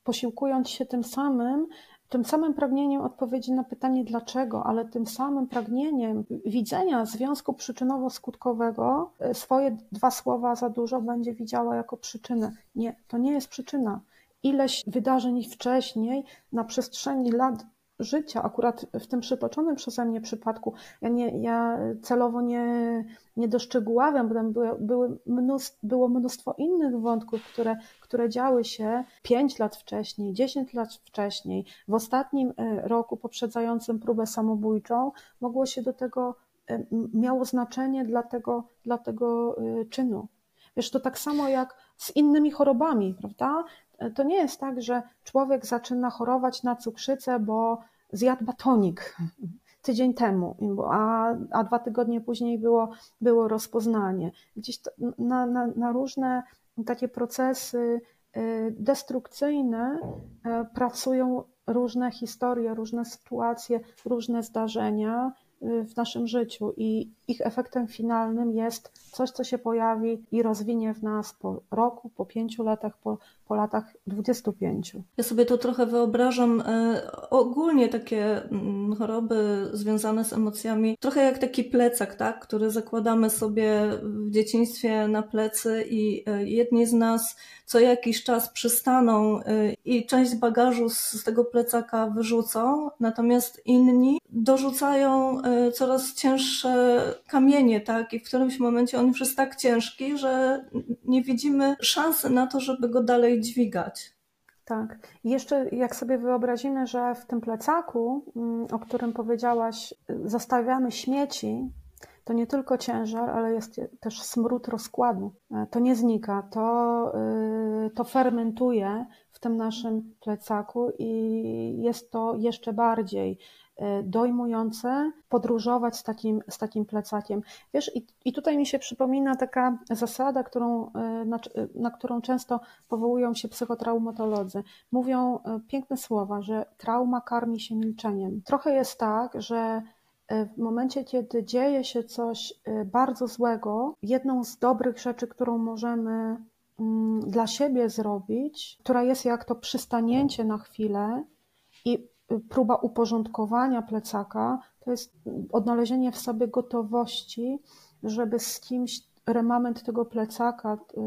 posiłkując się tym samym, tym samym pragnieniem odpowiedzi na pytanie dlaczego, ale tym samym pragnieniem widzenia związku przyczynowo-skutkowego, e, swoje dwa słowa za dużo będzie widziała jako przyczynę. Nie, to nie jest przyczyna. Ileś wydarzeń wcześniej na przestrzeni lat życia, akurat w tym przytoczonym przeze mnie przypadku, ja, nie, ja celowo nie, nie doszczegóławiam, bo tam były, były mnóstwo, było mnóstwo innych wątków, które, które działy się 5 lat wcześniej, 10 lat wcześniej. W ostatnim e, roku poprzedzającym próbę samobójczą mogło się do tego, e, miało znaczenie dla tego, dla tego e, czynu. Wiesz, to tak samo jak z innymi chorobami, prawda? To nie jest tak, że człowiek zaczyna chorować na cukrzycę, bo zjadł batonik tydzień temu, a, a dwa tygodnie później było, było rozpoznanie. Gdzieś to, na, na, na różne takie procesy y, destrukcyjne y, pracują różne historie, różne sytuacje, różne zdarzenia w naszym życiu i ich efektem finalnym jest coś, co się pojawi i rozwinie w nas po roku, po pięciu latach, po, po latach 25. Ja sobie to trochę wyobrażam e, ogólnie takie mm, choroby związane z emocjami, trochę jak taki plecak, tak, który zakładamy sobie w dzieciństwie na plecy i e, jedni z nas co jakiś czas przystaną e, i część bagażu z tego plecaka wyrzucą, natomiast inni dorzucają coraz cięższe kamienie, tak, i w którymś momencie on już jest tak ciężki, że nie widzimy szansy na to, żeby go dalej dźwigać. Tak. I jeszcze jak sobie wyobrazimy, że w tym plecaku, mm, o którym powiedziałaś, zostawiamy śmieci, to nie tylko ciężar, ale jest też smród rozkładu. E, to nie znika, to, y, to fermentuje w tym naszym plecaku i jest to jeszcze bardziej dojmujące podróżować z takim, z takim plecakiem. Wiesz, i, i tutaj mi się przypomina taka zasada, którą, e, na, na którą często powołują się psychotraumatolodzy. Mówią e, piękne słowa, że trauma karmi się milczeniem. Trochę jest tak, że w momencie, kiedy dzieje się coś bardzo złego, jedną z dobrych rzeczy, którą możemy mm, dla siebie zrobić, która jest jak to przystanięcie na chwilę i próba uporządkowania plecaka to jest odnalezienie w sobie gotowości, żeby z kimś remament tego plecaka y,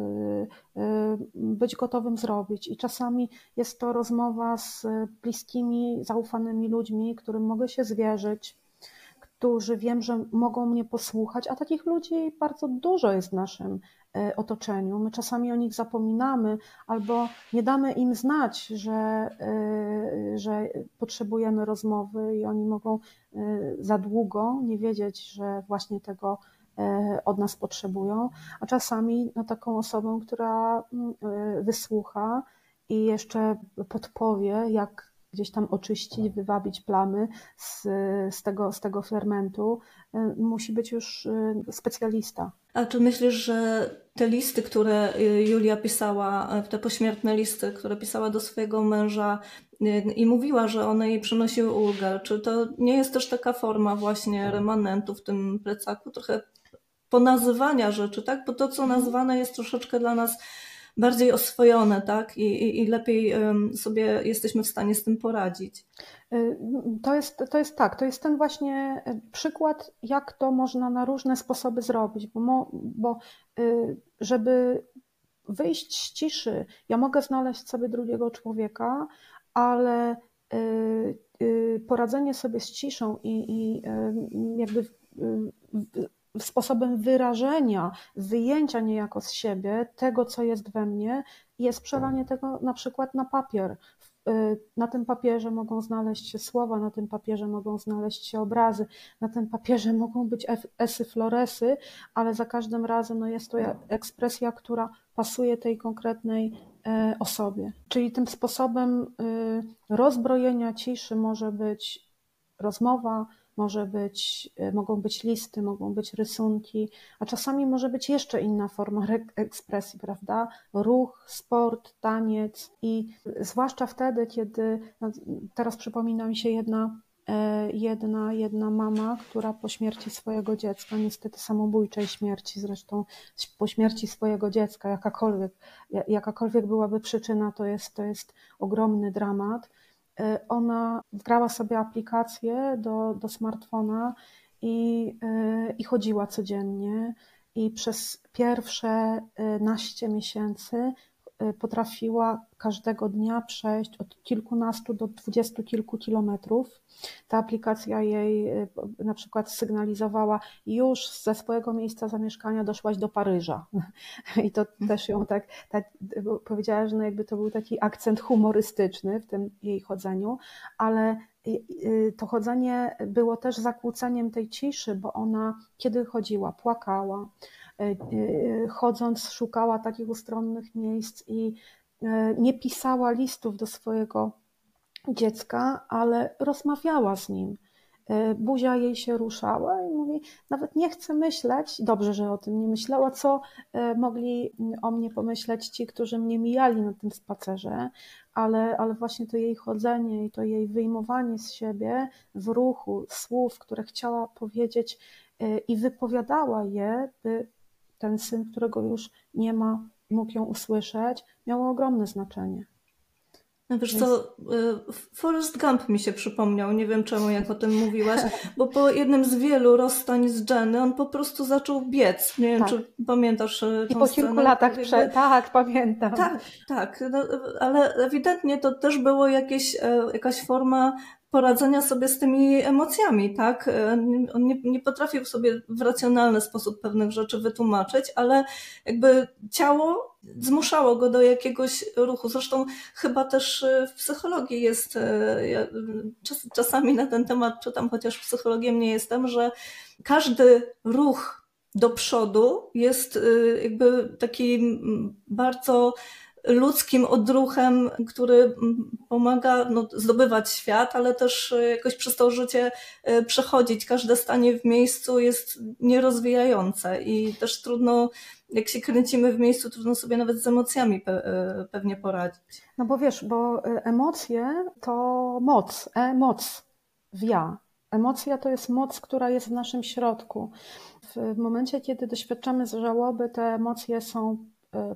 y, być gotowym zrobić. I czasami jest to rozmowa z bliskimi, zaufanymi ludźmi, którym mogę się zwierzyć, którzy wiem, że mogą mnie posłuchać, a takich ludzi bardzo dużo jest w naszym e, otoczeniu. My czasami o nich zapominamy albo nie damy im znać, że, e, że potrzebujemy rozmowy i oni mogą e, za długo nie wiedzieć, że właśnie tego od nas potrzebują, a czasami no, taką osobą, która mm, wysłucha i jeszcze podpowie, jak gdzieś tam oczyścić, wywabić plamy z, z, tego, z tego fermentu, y, musi być już y, specjalista. A czy myślisz, że te listy, które y, Julia pisała, te pośmiertne listy, które pisała do swojego męża i mówiła, że one jej przynosiły ulgę, czy to nie jest też taka forma właśnie remanentu w tym plecaku, trochę ponazywania rzeczy, tak? Bo to, co nazwane jest troszeczkę dla nas bardziej oswojone, tak? I, i, i lepiej sobie jesteśmy w stanie z tym poradzić. Y, to jest, to jest tak, to jest ten właśnie y, przykład, jak to można na różne sposoby zrobić, bo, mo, bo y, żeby wyjść z ciszy, ja mogę znaleźć sobie drugiego człowieka, ale poradzenie sobie z ciszą i, i jakby sposobem wyrażenia, wyjęcia niejako z siebie tego, co jest we mnie, jest przelanie tego na przykład na papier. Y, na tym papierze mogą znaleźć się słowa, na tym papierze mogą znaleźć się obrazy, na tym papierze mogą być esy, floresy, ale za każdym razem no, jest to ekspresja, która pasuje tej konkretnej e, osobie. Czyli tym sposobem y, rozbrojenia ciszy może być rozmowa, może być, e, mogą być listy, mogą być rysunki, a czasami może być jeszcze inna forma ekspresji, prawda? Ruch, sport, taniec i zwłaszcza wtedy, kiedy no, teraz przypomina mi się jedna e, jedna, jedna mama, która po śmierci swojego dziecka, niestety samobójczej śmierci, zresztą po śmierci swojego dziecka, jakakolwiek, jakakolwiek byłaby przyczyna, to jest, to jest ogromny dramat. E, ona wgrała sobie aplikację do, do smartfona i, e, i chodziła codziennie. I przez pierwsze e, naście miesięcy Y, potrafiła każdego dnia przejść od kilkunastu do dwudziestu kilku kilometrów. Ta aplikacja jej y, na przykład sygnalizowała, już ze swojego miejsca zamieszkania doszłaś do Paryża. I to też ją tak, tak powiedziała, że no jakby to był taki akcent humorystyczny w tym jej chodzeniu, ale y, to chodzenie było też zakłóceniem tej ciszy, bo ona kiedy chodziła, płakała, chodząc szukała takich ustronnych miejsc i e, nie pisała listów do swojego dziecka, ale rozmawiała z nim. Buzia jej się ruszała i mówi, nawet nie chcę myśleć, dobrze, że o tym nie myślała, co mogli o mnie pomyśleć ci, którzy mnie mijali na tym spacerze, ale, ale właśnie to jej chodzenie i to jej wyjmowanie z siebie w ruchu słów, które chciała powiedzieć i wypowiadała je, by ten syn, którego już nie ma, mógł ją usłyszeć, miało ogromne znaczenie. No wiesz co, y, Forrest Gump mi się przypomniał, nie wiem czemu jak o tym mówiłaś, bo po jednym z wielu rozstań z Jenny on po prostu zaczął biec. Nie wiem, tak. czy pamiętasz y, I po kilku scenę, latach, prze... tak, pamiętam. Tak, tak, no, ale ewidentnie to też było jakieś, e, jakaś forma poradzenia sobie z tymi emocjami, tak? On nie, nie potrafił sobie w racjonalny sposób pewnych rzeczy wytłumaczyć, ale jakby ciało zmuszało go do jakiegoś ruchu. Zresztą chyba też w psychologii jest, ja czas, czasami na ten temat czytam, chociaż psychologiem nie jestem, że każdy ruch do przodu jest jakby taki bardzo ludzkim odruchem, który pomaga no, zdobywać świat, ale też e, jakoś przez to życie e, przechodzić. Każde stanie w miejscu jest nierozwijające i też trudno, jak się kręcimy w miejscu, trudno sobie nawet z emocjami pe e, pewnie poradzić. No bo wiesz, bo emocje to moc, e-moc w ja. Emocja to jest moc, która jest w naszym środku. W momencie, kiedy doświadczamy żałoby, te emocje są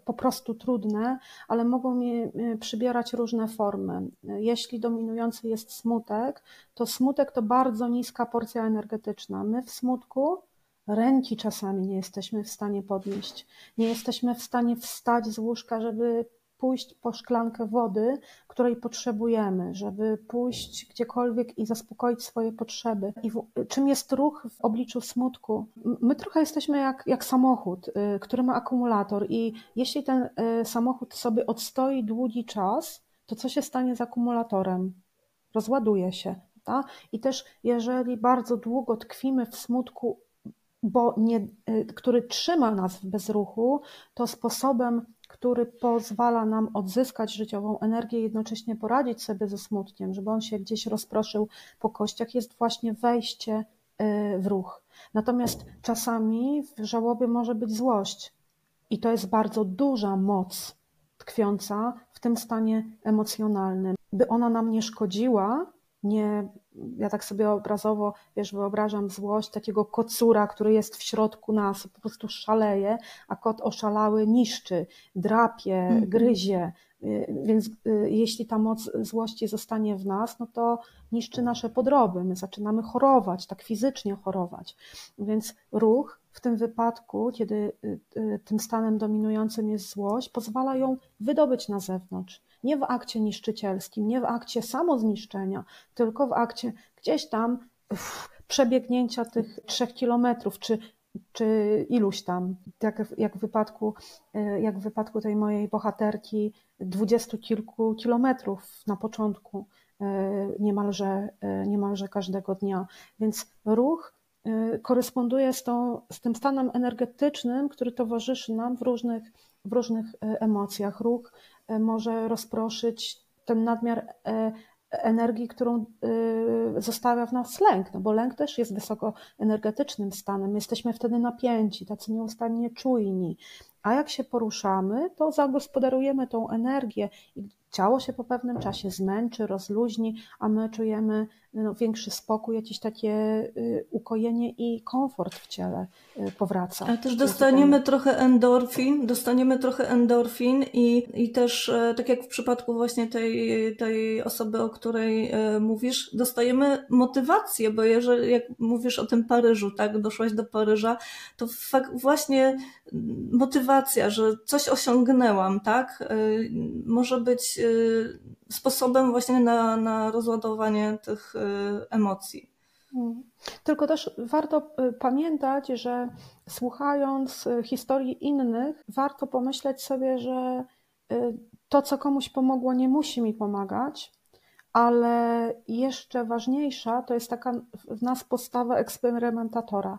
po prostu trudne, ale mogą e, przybierać różne formy. Jeśli dominujący jest smutek, to smutek to bardzo niska porcja energetyczna. My w smutku ręki czasami nie jesteśmy w stanie podnieść. Nie jesteśmy w stanie wstać z łóżka, żeby pójść po szklankę wody, której potrzebujemy, żeby pójść gdziekolwiek i zaspokoić swoje potrzeby. I w, czym jest ruch w obliczu smutku? My trochę jesteśmy jak, jak samochód, y, który ma akumulator, i jeśli ten y, samochód sobie odstoi długi czas, to co się stanie z akumulatorem? Rozładuje się. Ta? I też jeżeli bardzo długo tkwimy w smutku, bo nie, y, który trzyma nas w bezruchu, to sposobem, który pozwala nam odzyskać życiową energię, jednocześnie poradzić sobie ze smutkiem, żeby on się gdzieś rozproszył po kościach, jest właśnie wejście y, w ruch. Natomiast czasami w żałobie może być złość. I to jest bardzo duża moc tkwiąca w tym stanie emocjonalnym. By ona nam nie szkodziła, nie, ja tak sobie obrazowo, wiesz, wyobrażam złość takiego kocura, który jest w środku nas, po prostu szaleje, a kot oszalały niszczy, drapie, -hmm. gryzie. Y, więc y, jeśli ta moc złości zostanie w nas, no to niszczy nasze podroby. My zaczynamy chorować, tak fizycznie chorować. Więc ruch w tym wypadku, kiedy y, tym stanem dominującym jest złość, pozwala ją wydobyć na zewnątrz nie w akcie niszczycielskim, nie w akcie samozniszczenia, tylko w akcie gdzieś tam przebiegnięcia tych trzech kilometrów, czy, czy iluś tam, jak, jak, w wypadku, e, jak w wypadku tej mojej bohaterki, dwudziestu kilku kilometrów na początku e, niemalże, e, niemalże każdego dnia. Więc ruch koresponduje z, tą, z tym stanem energetycznym, który towarzyszy nam w różnych, w różnych emocjach. Ruch może rozproszyć ten nadmiar e, energii, którą e, zostawia w nas lęk, no bo lęk też jest wysokoenergetycznym stanem. Jesteśmy wtedy napięci, tacy nieustannie czujni. A jak się poruszamy, to zagospodarujemy tą energię i ciało się po pewnym czasie zmęczy, rozluźni, a my czujemy no, większy spokój, jakieś takie y, ukojenie i komfort w ciele y, powraca. Ale też dostaniemy trochę endorfin, dostaniemy trochę endorfin i, i też e, tak jak w przypadku właśnie tej, tej osoby, o której e, mówisz, dostajemy motywację, bo jeżeli jak mówisz o tym Paryżu, tak, doszłaś do Paryża, to właśnie motywacja, że coś osiągnęłam, tak, e, może być sposobem właśnie na, na rozładowanie tych emocji. Mm. Tylko też warto y, pamiętać, że słuchając y, historii innych, warto pomyśleć sobie, że y, to, co komuś pomogło, nie musi mi pomagać, ale jeszcze ważniejsza to jest taka w nas postawa eksperymentatora.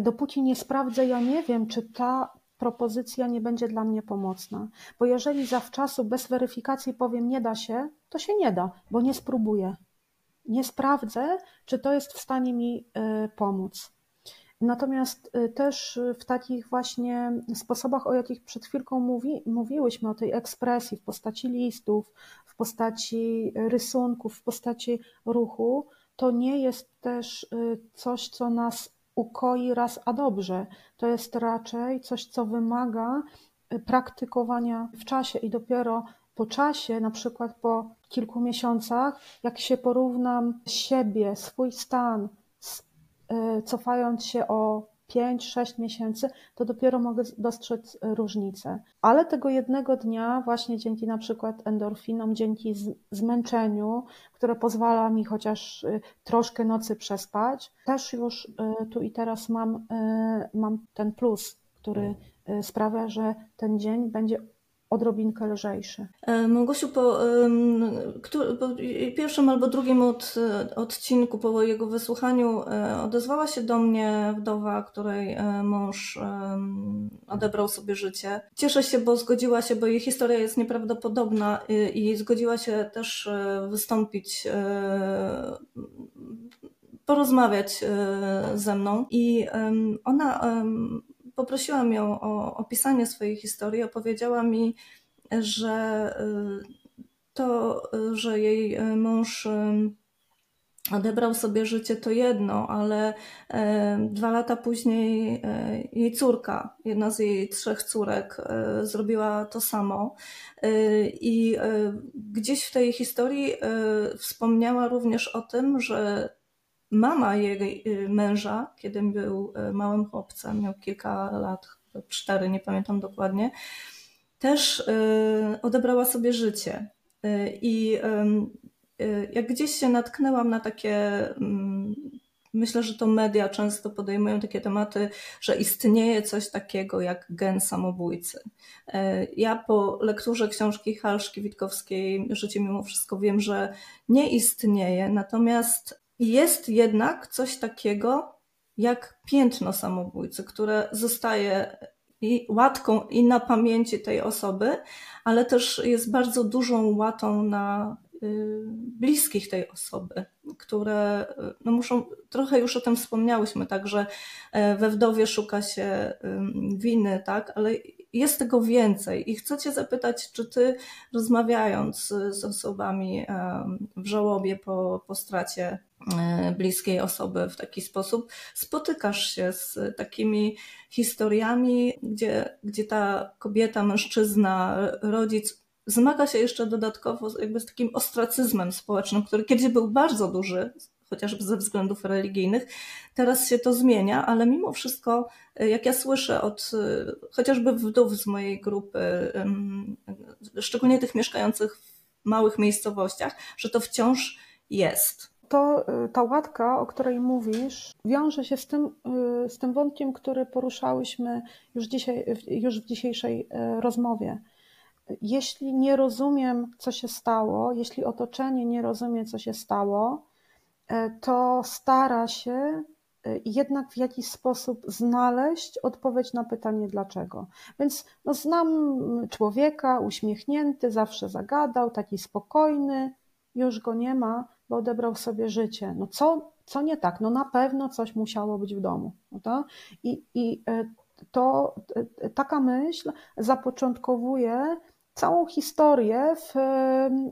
Dopóki nie sprawdzę, ja nie wiem, czy ta propozycja nie będzie dla mnie pomocna. Bo jeżeli zawczasu bez weryfikacji powiem nie da się, to się nie da, bo nie spróbuję nie sprawdzę, czy to jest w stanie mi y, pomóc. Natomiast y, też w takich właśnie sposobach, o jakich przed chwilką mówi, mówiłyśmy, o tej ekspresji w postaci listów, w postaci rysunków, w postaci ruchu, to nie jest też y, coś, co nas ukoi raz a dobrze. To jest raczej coś, co wymaga praktykowania w czasie i dopiero po czasie, na przykład po kilku miesiącach, jak się porównam siebie, swój stan, e, cofając się o 5-6 miesięcy, to dopiero mogę dostrzec różnicę. Ale tego jednego dnia, właśnie dzięki na przykład endorfinom, dzięki zmęczeniu, które pozwala mi chociaż e, troszkę nocy przespać, też już e, tu i teraz mam, mam ten plus, który sprawia, że ten dzień będzie odrobinkę lżejszy. E, Małgosiu, po, po, pierwszym albo drugim od, odcinku, po jego wysłuchaniu, e, odezwała się do mnie wdowa, której e, mąż odebrał sobie życie. Cieszę się, bo zgodziła się, bo jej historia jest nieprawdopodobna i zgodziła się też wystąpić porozmawiać ze mną. I ona poprosiłam ją o opisanie swojej historii, opowiedziała mi, że y, to, że jej y, mąż y, odebrał sobie życie, to jedno, ale dwa lata później jej córka, jedna z jej trzech córek, zrobiła to samo. I gdzieś w tej historii wspomniała również o tym, że mama jej y, męża, kiedy był y, małym chłopcem, miał kilka lat, cztery, nie pamiętam dokładnie, też odebrała sobie życie. I jak gdzieś się natknęłam na takie Myślę, że to media często podejmują takie tematy, że istnieje coś takiego jak gen samobójcy. Ja po lekturze książki Halszki Witkowskiej Życie mimo wszystko wiem, że nie istnieje, natomiast jest jednak coś takiego jak piętno samobójcy, które zostaje i łatką i na pamięci tej osoby, ale też jest bardzo dużą łatą na y, bliskich tej osoby które no muszą, trochę już o tym wspomniałyśmy, także we wdowie szuka się winy, tak, ale jest tego więcej. I chcę Cię zapytać, czy Ty rozmawiając z osobami w żałobie po, po stracie e, bliskiej osoby w taki sposób, spotykasz się z takimi historiami, gdzie, gdzie ta kobieta, mężczyzna, rodzic zmaga się jeszcze dodatkowo jakby z takim ostracyzmem społecznym, który kiedyś był bardzo duży, chociażby ze względów religijnych. Teraz się to zmienia, ale mimo wszystko, jak ja słyszę od chociażby wdów z mojej grupy, szczególnie tych mieszkających w małych miejscowościach, że to wciąż jest. To ta łatka, o której mówisz, wiąże się z tym, z tym wątkiem, który poruszałyśmy już, dzisiaj, już w dzisiejszej e, rozmowie jeśli nie rozumiem, co się stało, jeśli otoczenie nie rozumie, co się stało, to stara się jednak w jakiś sposób znaleźć odpowiedź na pytanie dlaczego. Więc no, znam człowieka uśmiechnięty, zawsze zagadał, taki spokojny, już go nie ma, bo odebrał sobie życie. No co, co nie tak? No na pewno coś musiało być w domu. To? I, i e, to taka myśl zapoczątkowuje całą historię w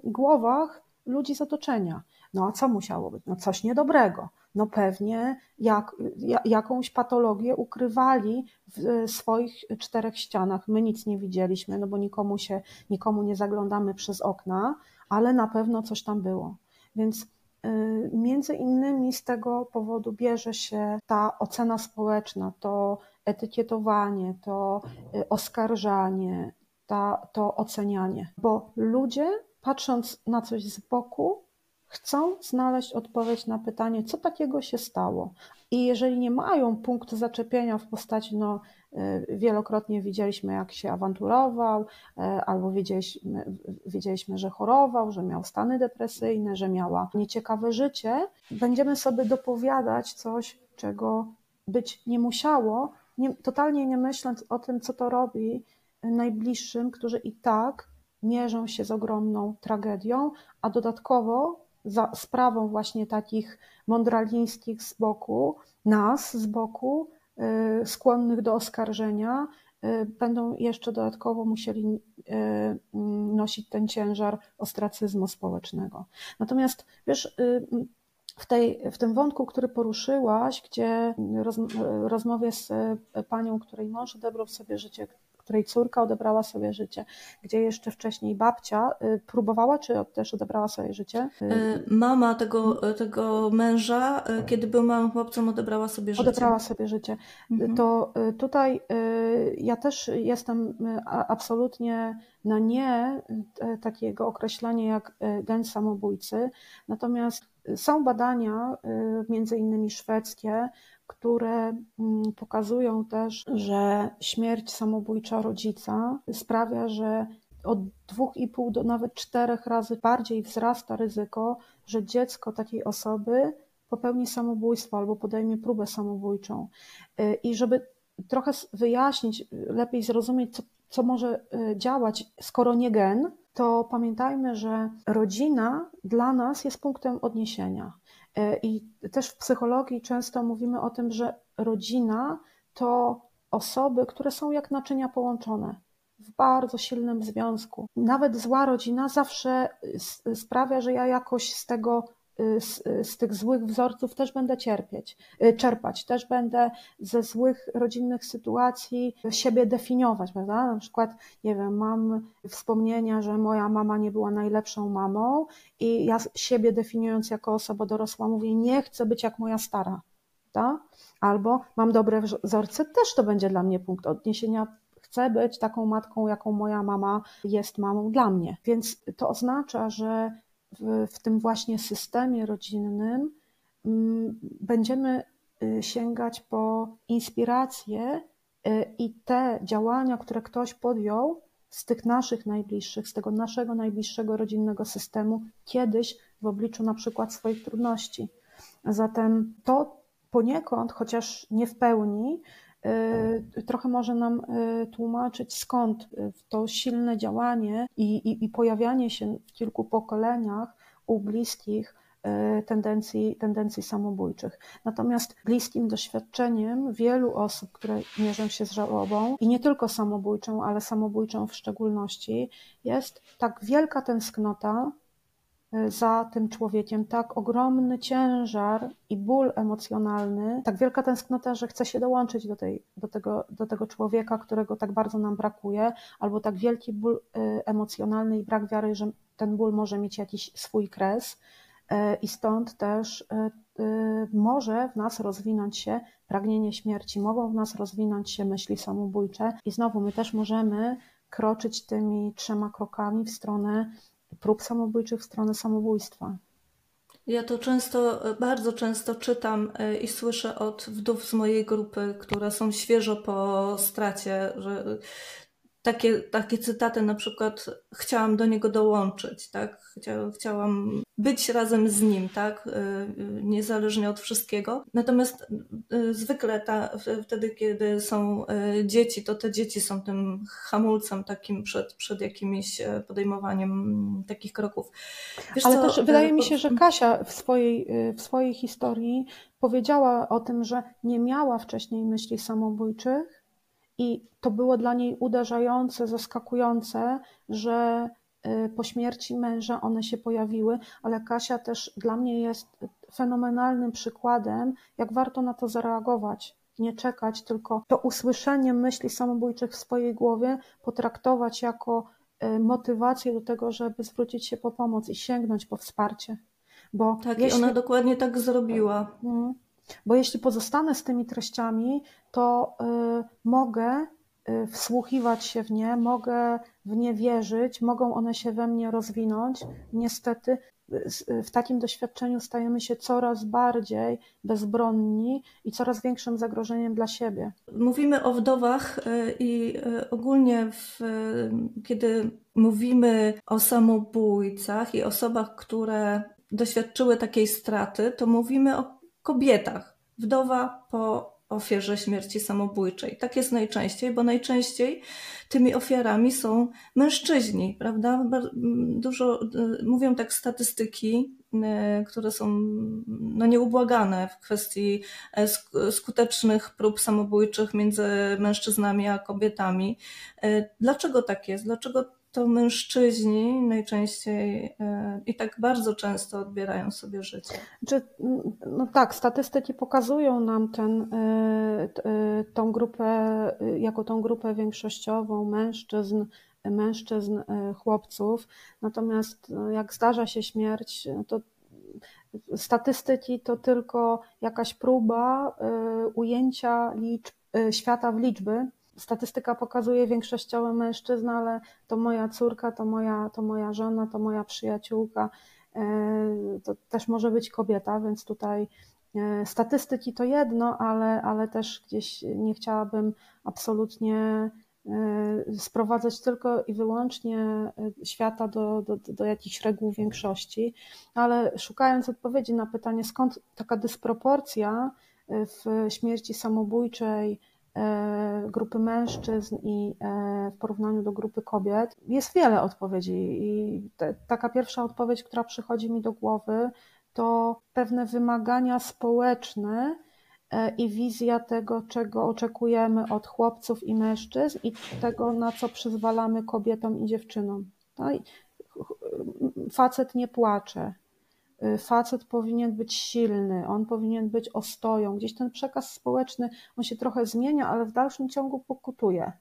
głowach ludzi z otoczenia. No a co musiało być? No coś niedobrego. No pewnie jak, jakąś patologię ukrywali w swoich czterech ścianach. My nic nie widzieliśmy, no bo nikomu się, nikomu nie zaglądamy przez okna, ale na pewno coś tam było. Więc y, Między innymi z tego powodu bierze się ta ocena społeczna, to etykietowanie, to y, oskarżanie, ta, to ocenianie, bo ludzie, patrząc na coś z boku, chcą znaleźć odpowiedź na pytanie, co takiego się stało. I jeżeli nie mają punktu zaczepienia w postaci, no, wielokrotnie widzieliśmy, jak się awanturował, y, albo wiedzieliśmy, wiedzieliśmy, że chorował, że miał stany depresyjne, że miała nieciekawe życie, będziemy sobie dopowiadać coś, czego być nie musiało, nie, totalnie nie myśląc o tym, co to robi najbliższym, którzy i tak mierzą się z ogromną tragedią, a dodatkowo za sprawą właśnie takich mądralińskich z boku, nas z boku, skłonnych do oskarżenia, y, będą jeszcze dodatkowo musieli y, nosić ten ciężar ostracyzmu społecznego. Natomiast wiesz, w, tej, w tym wątku, który poruszyłaś, gdzie roz, rozmowie z panią, której mąż odebrał sobie życie, której córka odebrała sobie życie, gdzie jeszcze wcześniej babcia y, próbowała, czy też odebrała sobie życie? Y, mama tego, tego męża, y, kiedy był małym chłopcem, odebrała sobie życie. Odebrała sobie życie. Mhm. To tutaj ja też jestem absolutnie na nie takiego określenia jak gen samobójcy, natomiast są badania, między innymi szwedzkie, które mm, pokazują też, że śmierć samobójcza rodzica sprawia, że od 2,5 do nawet 4 razy bardziej wzrasta ryzyko, że dziecko takiej osoby popełni samobójstwo albo podejmie próbę samobójczą. Y, I żeby trochę wyjaśnić, lepiej zrozumieć, co, co może y, działać, skoro nie gen, to pamiętajmy, że rodzina dla nas jest punktem odniesienia. E, I też w psychologii często mówimy o tym, że rodzina to osoby, które są jak naczynia połączone w bardzo silnym związku. Nawet zła rodzina zawsze sprawia, że ja jakoś z tego z, z, tych złych wzorców też będę cierpieć, y, czerpać, też będę ze złych rodzinnych sytuacji siebie definiować, prawda? Na przykład, nie wiem, mam wspomnienia, że moja mama nie była najlepszą mamą i ja siebie definiując jako osoba dorosła mówię, nie chcę być jak moja stara, prawda? Albo mam dobre wzorce, też to będzie dla mnie punkt odniesienia chcę być taką matką, jaką moja mama jest mamą dla mnie. Więc to oznacza, że w, w tym właśnie systemie rodzinnym mm, będziemy y, sięgać po inspiracje y, i te działania, które ktoś podjął z tych naszych najbliższych, z tego naszego najbliższego rodzinnego systemu, kiedyś w obliczu na przykład swoich trudności. Zatem to poniekąd, chociaż nie w pełni, trochę może nam tłumaczyć, skąd to silne działanie i, i, i pojawianie się w kilku pokoleniach u bliskich tendencji, tendencji samobójczych. Natomiast bliskim doświadczeniem wielu osób, które mierzą się z żałobą i nie tylko samobójczą, ale samobójczą w szczególności, jest tak wielka tęsknota za tym człowiekiem, tak ogromny ciężar i ból emocjonalny, tak wielka tęsknota, że chce się dołączyć do, tej, do, tego, do tego człowieka, którego tak bardzo nam brakuje, albo tak wielki ból e, emocjonalny i brak wiary, że ten ból może mieć jakiś swój kres e, i stąd też e, e, może w nas rozwinąć się pragnienie śmierci, mogą w nas rozwinąć się myśli samobójcze. I znowu my też możemy kroczyć tymi trzema krokami w stronę prób samobójczych, w stronę samobójstwa. Ja to często, bardzo często czytam i słyszę od wdów z mojej grupy, które są świeżo po stracie, że takie, takie cytaty, na przykład chciałam do niego dołączyć, tak? chciałam być razem z nim, tak? Y, y, niezależnie od wszystkiego. Natomiast y, zwykle ta, wtedy, kiedy są dzieci, to te dzieci są tym hamulcem takim przed, przed jakimś e, podejmowaniem takich kroków. Wiesz Ale co? też wydaje mi się, że Kasia w swojej, w swojej historii powiedziała o tym, że nie miała wcześniej myśli samobójczych, i to było dla niej uderzające, zaskakujące, że y, po śmierci męża one się pojawiły, ale Kasia też dla mnie jest fenomenalnym przykładem, jak warto na to zareagować. Nie czekać, tylko to usłyszenie myśli samobójczych w swojej głowie potraktować jako y, motywację do tego, żeby zwrócić się po pomoc i sięgnąć po wsparcie. Bo tak, jeśli... i ona dokładnie tak zrobiła. Mhm. Bo jeśli pozostanę z tymi treściami, to y, mogę y, wsłuchiwać się w nie, mogę w nie wierzyć, mogą one się we mnie rozwinąć. Niestety y, w takim doświadczeniu stajemy się coraz bardziej bezbronni i coraz większym zagrożeniem dla siebie. Mówimy o wdowach i ogólnie, w, kiedy mówimy o samobójcach i osobach, które doświadczyły takiej straty, to mówimy o kobietach. Wdowa po ofierze śmierci samobójczej. Tak jest najczęściej, bo najczęściej tymi ofiarami są mężczyźni, prawda? Dużo y, mówią tak statystyki, y, które są no, nieubłagane w kwestii e, skutecznych prób samobójczych między mężczyznami a kobietami. E, dlaczego tak jest? Dlaczego to mężczyźni najczęściej e, i tak bardzo często odbierają sobie życie. Czy, no tak, statystyki pokazują nam ten, e, e, tą grupę, jako tą grupę większościową mężczyzn, mężczyzn, chłopców. Natomiast no, jak zdarza się śmierć, to statystyki to tylko jakaś próba ujęcia liczb, świata w liczby, statystyka pokazuje większościowo mężczyzn, ale to moja córka, to moja, to moja żona, to moja przyjaciółka, e, to też może być kobieta, więc tutaj e, statystyki to jedno, ale, ale też gdzieś nie chciałabym absolutnie e, sprowadzać tylko i wyłącznie świata do, do, do jakichś reguł większości, ale szukając odpowiedzi na pytanie, skąd taka dysproporcja w śmierci samobójczej grupy mężczyzn i e, w porównaniu do grupy kobiet, jest wiele odpowiedzi. I te, taka pierwsza odpowiedź, która przychodzi mi do głowy, to pewne wymagania społeczne e, i wizja tego, czego oczekujemy od chłopców i mężczyzn, i tego, na co przyzwalamy kobietom i dziewczynom. No facet nie płacze, facet powinien być silny, on powinien być ostoją. Gdzieś ten przekaz społeczny, on się trochę zmienia, ale w dalszym ciągu pokutuje.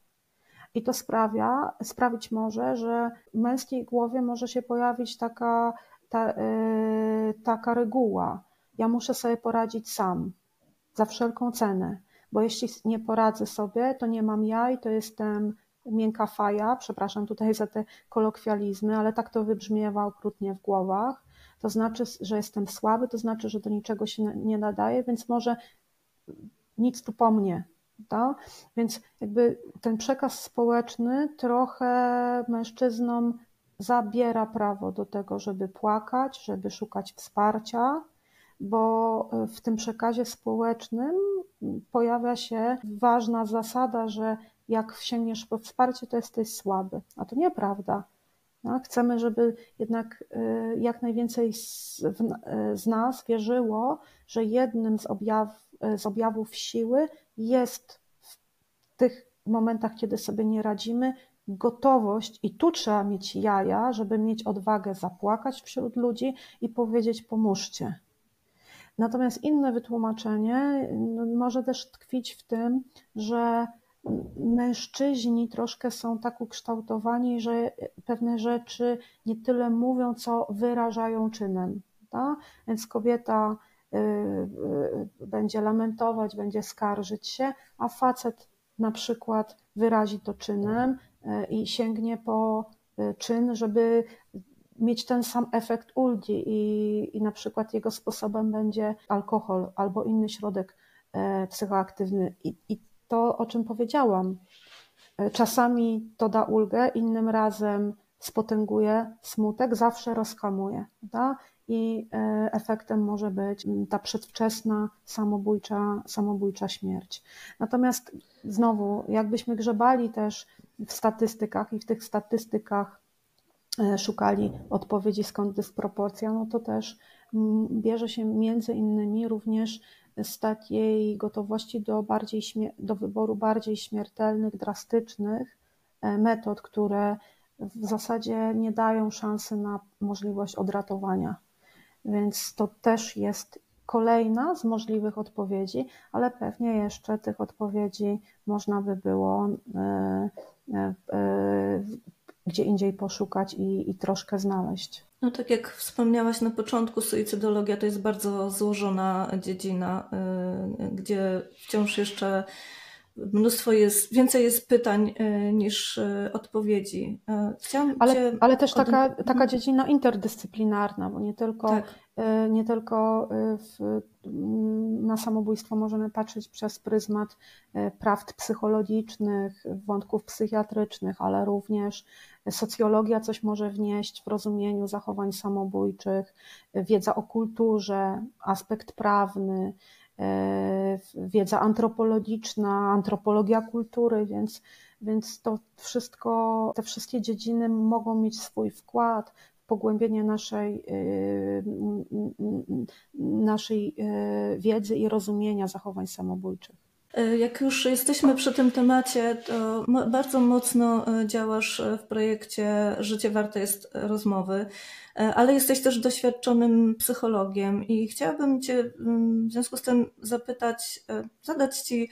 I to sprawia, sprawić może, że w męskiej głowie może się pojawić taka, ta, yy, taka reguła. Ja muszę sobie poradzić sam, za wszelką cenę. bo jeśli nie poradzę sobie, to nie mam jaj, to jestem miękka faja, przepraszam tutaj za te kolokwializmy, ale tak to wybrzmiewa okrutnie w głowach. To znaczy, że jestem słaby, to znaczy, że do niczego się nie nadaje, więc może nic tu po mnie. Tak? Więc jakby ten przekaz społeczny trochę mężczyznom zabiera prawo do tego, żeby płakać, żeby szukać wsparcia, bo w tym przekazie społecznym pojawia się ważna zasada, że jak sięgniesz po wsparcie, to jesteś słaby. A to nieprawda. No, chcemy, żeby jednak y, jak najwięcej z, y, z nas wierzyło, że jednym z, objaw, z objawów siły jest w tych momentach, kiedy sobie nie radzimy, gotowość, i tu trzeba mieć jaja, żeby mieć odwagę zapłakać wśród ludzi i powiedzieć: pomóżcie. Natomiast inne wytłumaczenie no, może też tkwić w tym, że mężczyźni troszkę są tak ukształtowani, że pewne rzeczy nie tyle mówią, co wyrażają czynem. Tak? Więc kobieta y, y, będzie lamentować, będzie skarżyć się, a facet na przykład wyrazi to czynem y, i sięgnie po czyn, żeby mieć ten sam efekt ulgi i, i na przykład jego sposobem będzie alkohol albo inny środek psychoaktywny. I, i to, o czym powiedziałam. E, czasami to da ulgę, innym razem spotęguje smutek, zawsze rozkamuje. Prawda? I e, efektem może być ta przedwczesna samobójcza, samobójcza śmierć. Natomiast znowu, jakbyśmy grzebali też w statystykach i w tych statystykach e, szukali odpowiedzi, skąd dysproporcja, no to też bierze się między innymi również z takiej gotowości do, bardziej, do wyboru bardziej śmiertelnych, drastycznych e, metod, które w zasadzie nie dają szansy na możliwość odratowania. Więc to też jest kolejna z możliwych odpowiedzi, ale pewnie jeszcze tych odpowiedzi można by było e, e, gdzie indziej poszukać i, i troszkę znaleźć. No tak jak wspomniałaś na początku, suicydologia to jest bardzo złożona dziedzina, y, gdzie wciąż jeszcze mnóstwo jest, więcej jest pytań y, niż y, odpowiedzi. Chciałam ale, ale też taka, taka mhm. dziedzina interdyscyplinarna, bo nie tylko, tak. Nie tylko w, na samobójstwo możemy patrzeć przez pryzmat prawd psychologicznych, wątków psychiatrycznych, ale również Socjologia coś może wnieść w rozumieniu zachowań samobójczych, wiedza o kulturze, aspekt prawny, e, wiedza antropologiczna, antropologia kultury, więc, więc to wszystko, te wszystkie dziedziny mogą mieć swój wkład pogłębienie naszej, e, naszej e, wiedzy i rozumienia zachowań samobójczych. E, jak już jesteśmy przy tym temacie, to bardzo mocno e, działasz w projekcie Życie warte jest rozmowy, e, ale jesteś też doświadczonym psychologiem i chciałabym Cię mm, w związku z tym zapytać, zadać Ci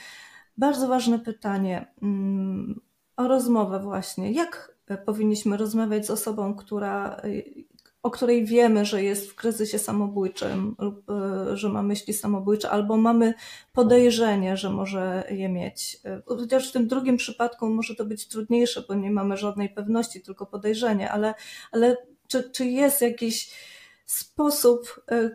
bardzo ważne pytanie mm, o rozmowę właśnie. Jak powinniśmy rozmawiać z osobą, która o której wiemy, że jest w kryzysie samobójczym lub e, że ma myśli samobójcze, albo mamy podejrzenie, że może je mieć. E, chociaż w tym drugim przypadku może to być trudniejsze, bo nie mamy żadnej pewności, tylko podejrzenie, ale, ale czy, czy jest jakiś sposób, e,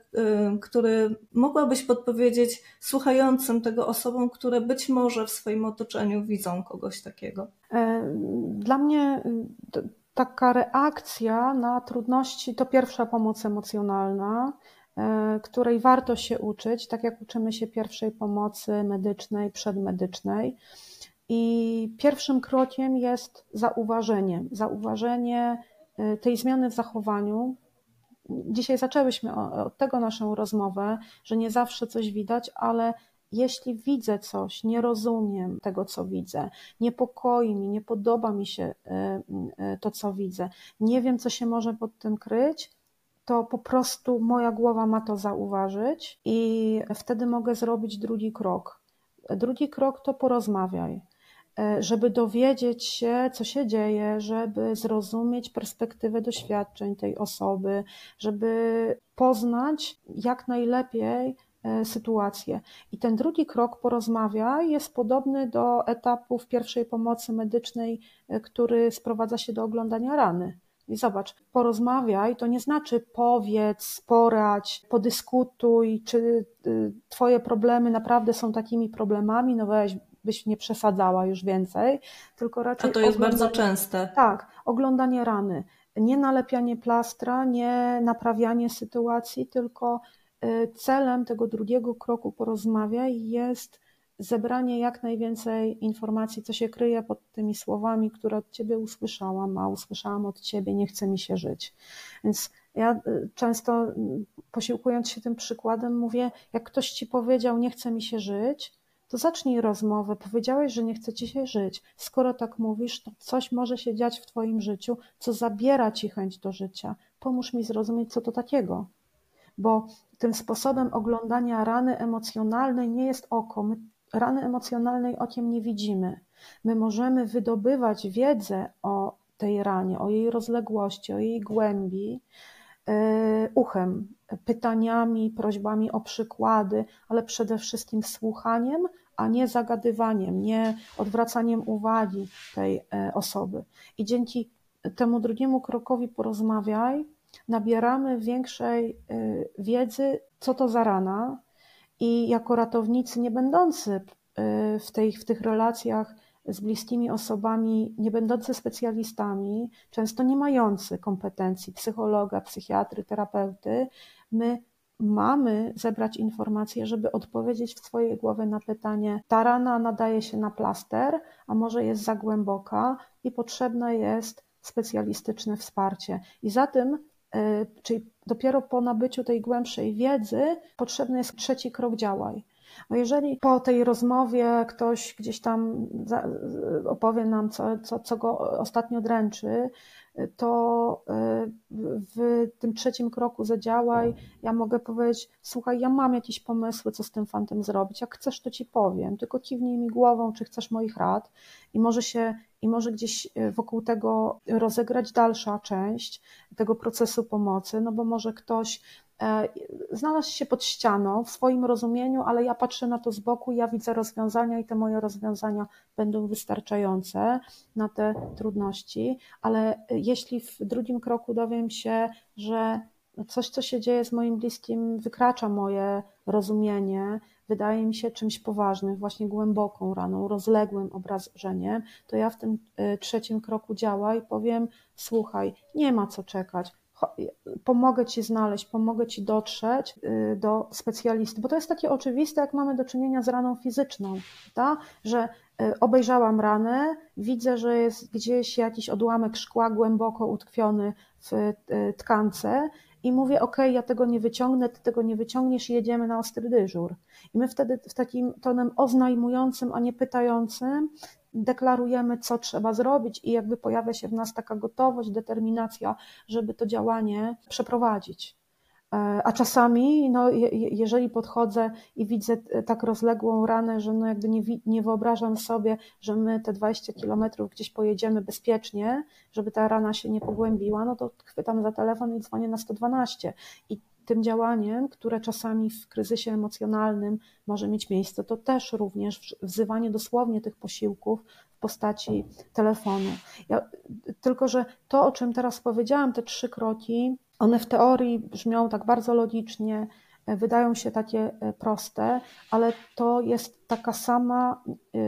który mogłabyś podpowiedzieć słuchającym tego osobom, które być może w swoim otoczeniu widzą kogoś takiego? Dla mnie taka reakcja na trudności to pierwsza pomoc emocjonalna, e, której warto się uczyć, tak jak uczymy się pierwszej pomocy medycznej, przedmedycznej. I pierwszym krokiem jest zauważenie, zauważenie e, tej zmiany w zachowaniu. Dzisiaj zaczęłyśmy od tego naszą rozmowę, że nie zawsze coś widać, ale jeśli widzę coś, nie rozumiem tego, co widzę, niepokoi mi, nie podoba mi się e, e, to, co widzę, nie wiem, co się może pod tym kryć, to po prostu moja głowa ma to zauważyć i wtedy mogę zrobić drugi krok. Drugi krok to porozmawiaj, żeby dowiedzieć się, co się dzieje, żeby zrozumieć perspektywę doświadczeń tej osoby, żeby poznać jak najlepiej sytuację. I ten drugi krok, porozmawiaj, jest podobny do etapu w pierwszej pomocy medycznej, który sprowadza się do oglądania rany. I zobacz, porozmawiaj to nie znaczy powiedz, poradź, podyskutuj, czy y, twoje problemy naprawdę są takimi problemami, no weź, byś nie przesadzała już więcej, tylko raczej. A to jest bardzo częste. Tak, oglądanie rany. Nie nalepianie plastra, nie naprawianie sytuacji, tylko y, celem tego drugiego kroku porozmawiaj jest zebranie jak najwięcej informacji, co się kryje pod tymi słowami, które od ciebie usłyszałam, a usłyszałam od ciebie, nie chce mi się żyć. Więc ja y, często mm, posiłkując się tym przykładem mówię, jak ktoś ci powiedział, nie chce mi się żyć, to zacznij rozmowę. Powiedziałeś, że nie chce ci się żyć. Skoro tak mówisz, to coś może się dziać w twoim życiu, co zabiera ci chęć do życia. Pomóż mi zrozumieć, co to takiego. Bo tym sposobem oglądania rany emocjonalnej nie jest oko. My rany emocjonalnej okiem nie widzimy. My możemy wydobywać wiedzę o tej ranie, o jej rozległości, o jej głębi e, uchem, pytaniami, prośbami o przykłady, ale przede wszystkim słuchaniem, a nie zagadywaniem, nie odwracaniem uwagi tej e, osoby. I dzięki temu drugiemu krokowi porozmawiaj, nabieramy większej e, wiedzy, co to za rana, i jako ratownicy nie będący y, w, tej, w tych relacjach z bliskimi osobami, nie będący specjalistami, często nie mający kompetencji psychologa, psychiatry, terapeuty, my mamy zebrać informacje, żeby odpowiedzieć w swojej głowie na pytanie: ta rana nadaje się na plaster, a może jest za głęboka i potrzebne jest specjalistyczne wsparcie. I za tym E, czyli dopiero po nabyciu tej głębszej wiedzy potrzebny jest trzeci krok działaj. No jeżeli po tej rozmowie ktoś gdzieś tam opowie nam, co, co, co go ostatnio dręczy, to e, w tym trzecim kroku zadziałaj. Ja mogę powiedzieć, słuchaj, ja mam jakieś pomysły, co z tym fantem zrobić. Jak chcesz, to ci powiem, tylko kiwnij mi głową, czy chcesz moich rad. I może się, i może gdzieś e, wokół tego rozegrać dalsza część tego procesu pomocy, no bo może ktoś znalazł się pod ścianą w swoim rozumieniu, ale ja patrzę na to z boku, ja widzę rozwiązania i te moje rozwiązania będą wystarczające na te trudności, ale jeśli w drugim kroku dowiem się, że coś, co się dzieje z moim bliskim, wykracza moje rozumienie, wydaje mi się czymś poważnym, właśnie głęboką raną, rozległym obrażeniem, to ja w tym e, trzecim kroku działa i powiem: Słuchaj, nie ma co czekać pomogę Ci znaleźć, pomogę Ci dotrzeć y, do specjalisty, bo to jest takie oczywiste, jak mamy do czynienia z raną fizyczną, ta? że y, obejrzałam ranę, widzę, że jest gdzieś jakiś odłamek szkła głęboko utkwiony w y, tkance i mówię, ok, ja tego nie wyciągnę, ty tego nie wyciągniesz i jedziemy na ostry dyżur. I my wtedy w takim tonem oznajmującym, a nie pytającym deklarujemy, co trzeba zrobić i jakby pojawia się w nas taka gotowość, determinacja, żeby to działanie przeprowadzić. E, a czasami, no, jeżeli podchodzę i widzę tak rozległą ranę, że no jakby nie, nie wyobrażam sobie, że my te 20 kilometrów gdzieś pojedziemy bezpiecznie, żeby ta rana się nie pogłębiła, no to chwytam za telefon i dzwonię na 112. I tym działaniem, które czasami w kryzysie emocjonalnym może mieć miejsce, to też również wzywanie dosłownie tych posiłków w postaci telefonu. Ja, tylko, że to, o czym teraz powiedziałam, te trzy kroki, one w teorii brzmią tak bardzo logicznie, e, wydają się takie e, proste, ale to jest taka sama e,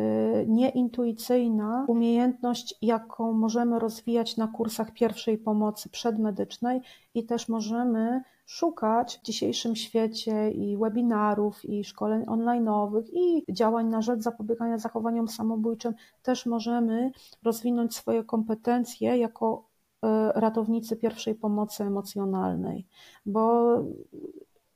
nieintuicyjna umiejętność, jaką możemy rozwijać na kursach pierwszej pomocy przedmedycznej i też możemy szukać w dzisiejszym świecie i webinarów, i szkoleń online'owych, i działań na rzecz zapobiegania zachowaniom samobójczym, też możemy rozwinąć swoje kompetencje jako e, ratownicy pierwszej pomocy emocjonalnej, bo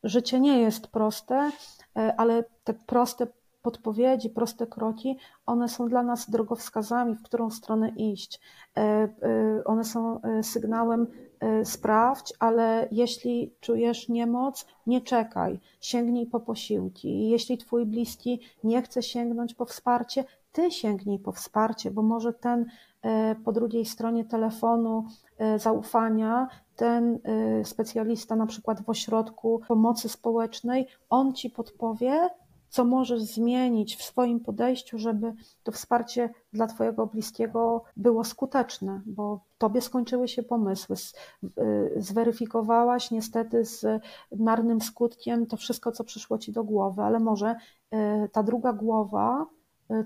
życie nie jest proste, e, ale te proste podpowiedzi, proste kroki, one są dla nas drogowskazami, w którą stronę iść. E, one są sygnałem Y, sprawdź, ale jeśli czujesz niemoc, nie czekaj, sięgnij po posiłki. Jeśli twój bliski nie chce sięgnąć po wsparcie, ty sięgnij po wsparcie, bo może ten po drugiej stronie telefonu zaufania ten specjalista, na przykład w ośrodku pomocy społecznej, on ci podpowie, co możesz zmienić w swoim podejściu, żeby to wsparcie dla Twojego bliskiego było skuteczne, bo Tobie skończyły się pomysły. Y, zweryfikowałaś niestety z marnym skutkiem to wszystko, co przyszło Ci do głowy, ale może y, ta druga głowa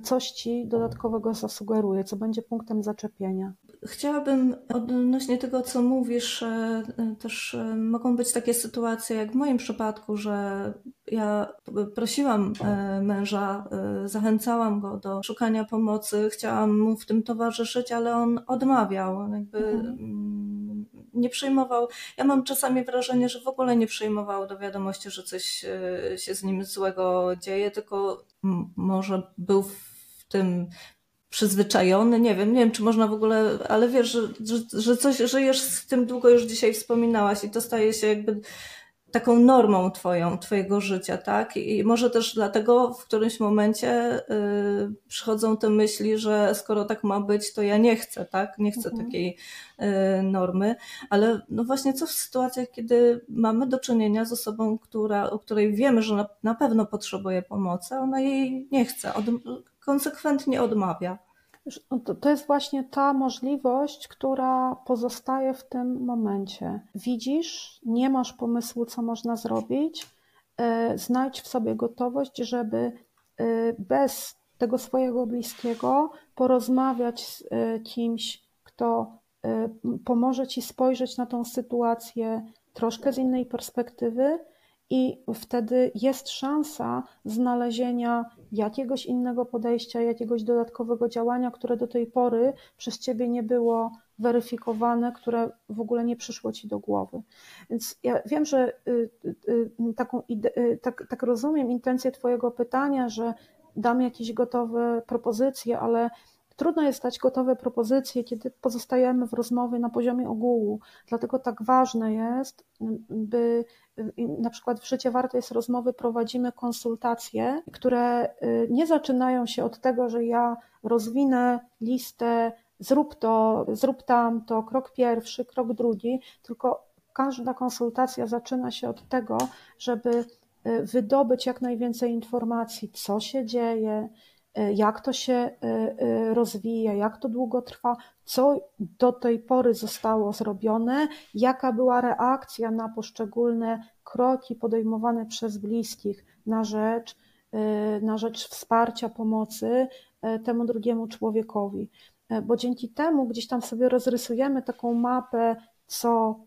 coś Ci dodatkowego zasugeruje, co będzie punktem zaczepienia. Chciałabym odnośnie tego, co mówisz, e, też e, mogą być takie sytuacje, jak w moim przypadku, że ja prosiłam e, męża, zachęcałam go do szukania pomocy, chciałam mu w tym towarzyszyć, ale on odmawiał, jakby mhm. Nie przyjmował. Ja mam czasami wrażenie, że w ogóle nie przyjmował do wiadomości, że coś się z nim złego dzieje, tylko może był w tym przyzwyczajony, nie wiem, nie wiem, czy można w ogóle, ale wiesz, że, że, że coś, żyjesz z tym długo już dzisiaj wspominałaś i to staje się jakby taką normą twoją, twojego życia, tak? I może też dlatego w którymś momencie y, przychodzą te myśli, że skoro tak ma być, to ja nie chcę, tak? Nie chcę mhm. takiej y, normy, ale no właśnie co w sytuacjach, kiedy mamy do czynienia z osobą, która, o której wiemy, że na, na pewno potrzebuje pomocy, a ona jej nie chce, od, konsekwentnie odmawia. No to jest właśnie ta możliwość, która pozostaje w tym momencie. Widzisz, nie masz pomysłu, co można zrobić, e, znajdź w sobie gotowość, żeby e, bez tego swojego bliskiego porozmawiać z e, kimś, kto pomoże ci spojrzeć na tą sytuację troszkę z innej perspektywy i wtedy jest szansa znalezienia jakiegoś innego podejścia, jakiegoś dodatkowego działania, które do tej pory przez ciebie nie było weryfikowane, które w ogóle nie przyszło ci do głowy. Więc ja wiem, że y, y, y, taką tak, tak rozumiem intencję Twojego pytania, że dam jakieś gotowe propozycje, ale Trudno jest dać gotowe propozycje, kiedy pozostajemy w rozmowie na poziomie ogółu. Dlatego tak ważne jest, by na przykład w życie warte jest rozmowy prowadzimy konsultacje, które y, nie zaczynają się od tego, że ja rozwinę listę, zrób to, zrób tamto, krok pierwszy, krok drugi, tylko każda konsultacja zaczyna się od tego, żeby y, wydobyć jak najwięcej informacji, co się dzieje, jak to się e, e, rozwija, jak to długo trwa, co do tej pory zostało zrobione, jaka była reakcja na poszczególne kroki podejmowane przez bliskich na rzecz, na rzecz wsparcia, pomocy temu drugiemu człowiekowi. Bo dzięki temu gdzieś tam sobie rozrysujemy taką mapę, co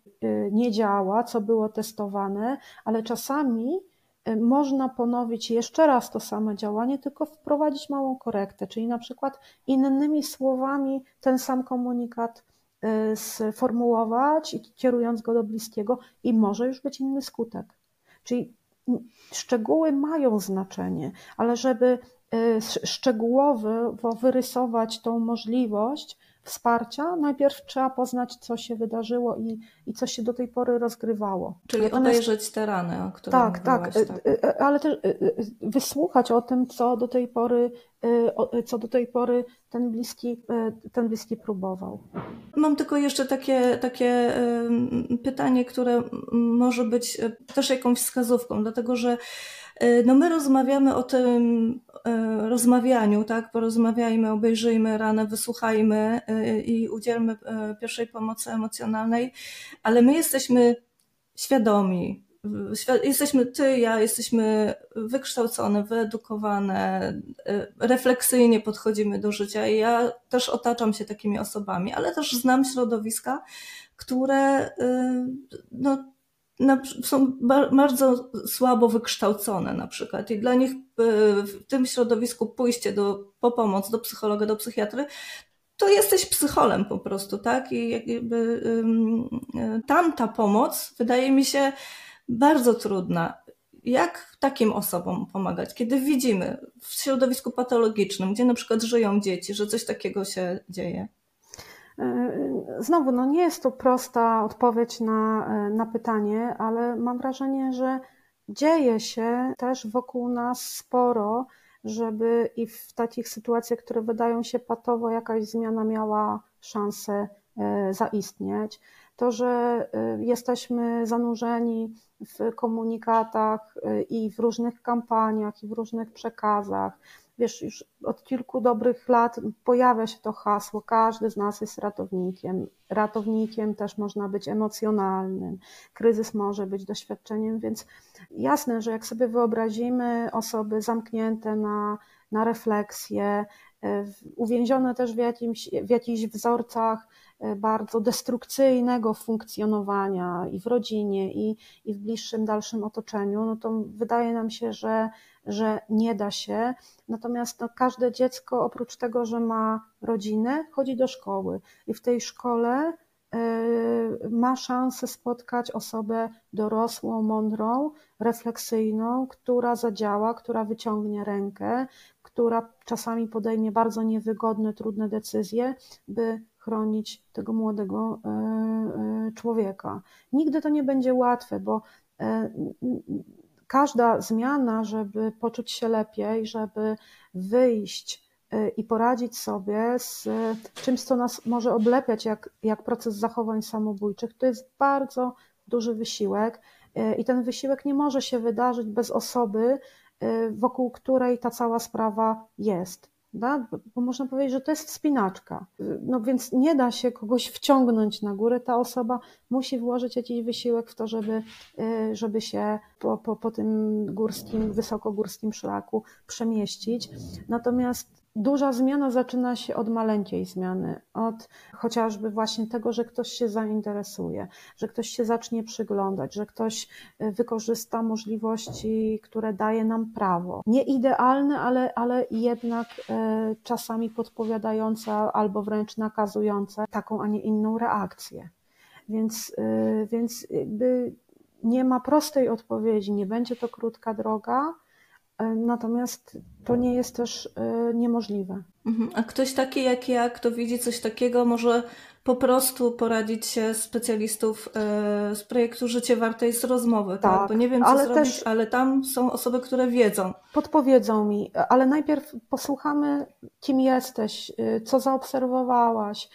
nie działa, co było testowane, ale czasami można ponowić jeszcze raz to samo działanie, tylko wprowadzić małą korektę, czyli na przykład innymi słowami ten sam komunikat y, sformułować, kierując go do bliskiego i może już być inny skutek. Czyli szczegóły mają znaczenie, ale żeby y, szczegółowo wyrysować tą możliwość, wsparcia, najpierw trzeba poznać, co się wydarzyło i, i co się do tej pory rozgrywało. Czyli Natomiast, obejrzeć te rany, o których tak, tak, tak, e, e, ale też wysłuchać o tym, co do tej pory, co do tej pory ten bliski, ten bliski próbował. Mam tylko jeszcze takie, takie pytanie, które może być też jakąś wskazówką, dlatego że no my rozmawiamy o tym E, rozmawianiu, tak? Porozmawiajmy, obejrzyjmy ranę, wysłuchajmy e, i udzielmy e, pierwszej pomocy emocjonalnej, ale my jesteśmy świadomi, jesteśmy ty, ja, jesteśmy wykształcone, wyedukowane, refleksyjnie podchodzimy do życia i ja też otaczam się takimi osobami, ale też znam środowiska, które no, są bardzo słabo wykształcone na przykład i dla nich e, w tym środowisku pójście do, po pomoc do psychologa, do psychiatry, to jesteś psycholem po prostu, tak? I jakby e, tamta pomoc wydaje mi się bardzo trudna. Jak takim osobom pomagać, kiedy widzimy w środowisku patologicznym, gdzie na przykład żyją dzieci, że coś takiego się dzieje? E, znowu, no nie jest to prosta odpowiedź na, e, na pytanie, ale mam wrażenie, że dzieje się też wokół nas sporo, żeby i w takich sytuacjach, które wydają się patowo, jakaś zmiana miała szansę e, zaistnieć. to, że jesteśmy zanurzeni w komunikatach i w różnych kampaniach, i w różnych przekazach, wiesz, już od kilku dobrych lat pojawia się to hasło, każdy z nas jest ratownikiem. Ratownikiem też można być emocjonalnym, kryzys może być doświadczeniem, więc jasne, że jak sobie wyobrazimy osoby zamknięte na, na refleksję, e, uwięzione też w, jakimś, w jakichś wzorcach e, bardzo destrukcyjnego funkcjonowania i w rodzinie, i, i w bliższym, dalszym otoczeniu, no to wydaje nam się, że że nie da się. Natomiast no, każde dziecko, oprócz tego, że ma rodzinę, chodzi do szkoły i w tej szkole y, ma szansę spotkać osobę dorosłą, mądrą, refleksyjną, która zadziała, która wyciągnie rękę, która czasami podejmie bardzo niewygodne, trudne decyzje, by chronić tego młodego y, y, człowieka. Nigdy to nie będzie łatwe, bo każda zmiana, żeby poczuć się lepiej, żeby wyjść y, i poradzić sobie z czymś, co nas może oblepiać, jak, jak proces zachowań samobójczych, to jest bardzo duży wysiłek. Y, I ten wysiłek nie może się wydarzyć bez osoby, y, wokół której ta cała sprawa jest. Da? Bo można powiedzieć, że to jest wspinaczka. No więc nie da się kogoś wciągnąć na górę. Ta osoba musi włożyć jakiś wysiłek w to, żeby, y, żeby się po, po, po tym górskim, wysokogórskim szlaku przemieścić. Natomiast Duża zmiana zaczyna się od maleńkiej zmiany, od chociażby właśnie tego, że ktoś się zainteresuje, że ktoś się zacznie przyglądać, że ktoś e, wykorzysta możliwości, które daje nam prawo. Nie idealne, ale, ale jednak e, czasami podpowiadające albo wręcz nakazujące taką, a nie inną reakcję. Więc, e, więc jakby nie ma prostej odpowiedzi, nie będzie to krótka droga, natomiast to nie jest też e, niemożliwe. Mhm. A ktoś taki jak ja, kto widzi coś takiego, może po prostu poradzić się specjalistów e, z projektu Życie Warte jest rozmowy, tak? tak? Bo nie wiem, co ale zrobić, też ale tam są osoby, które wiedzą. Podpowiedzą mi, ale najpierw posłuchamy, kim jesteś, co zaobserwowałaś,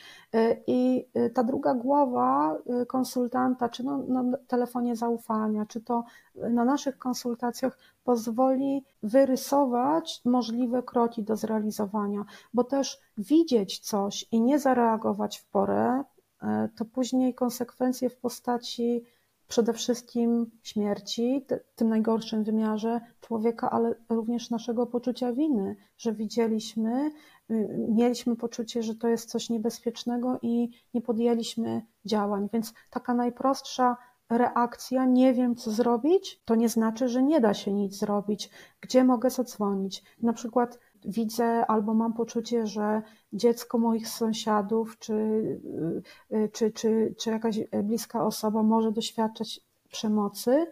i ta druga głowa konsultanta, czy no, na telefonie zaufania, czy to na naszych konsultacjach pozwoli wyrysować możliwe kroki do zrealizowania, bo też widzieć coś i nie zareagować w porę, e, to później konsekwencje w postaci przede wszystkim śmierci, tym najgorszym wymiarze człowieka, ale również naszego poczucia winy, że widzieliśmy, y, mieliśmy poczucie, że to jest coś niebezpiecznego i nie podjęliśmy działań. Więc taka najprostsza reakcja, nie wiem co zrobić, to nie znaczy, że nie da się nic zrobić. Gdzie mogę zadzwonić? Na przykład widzę albo mam poczucie, że dziecko moich sąsiadów czy, y, czy, czy, czy jakaś bliska osoba może doświadczać przemocy,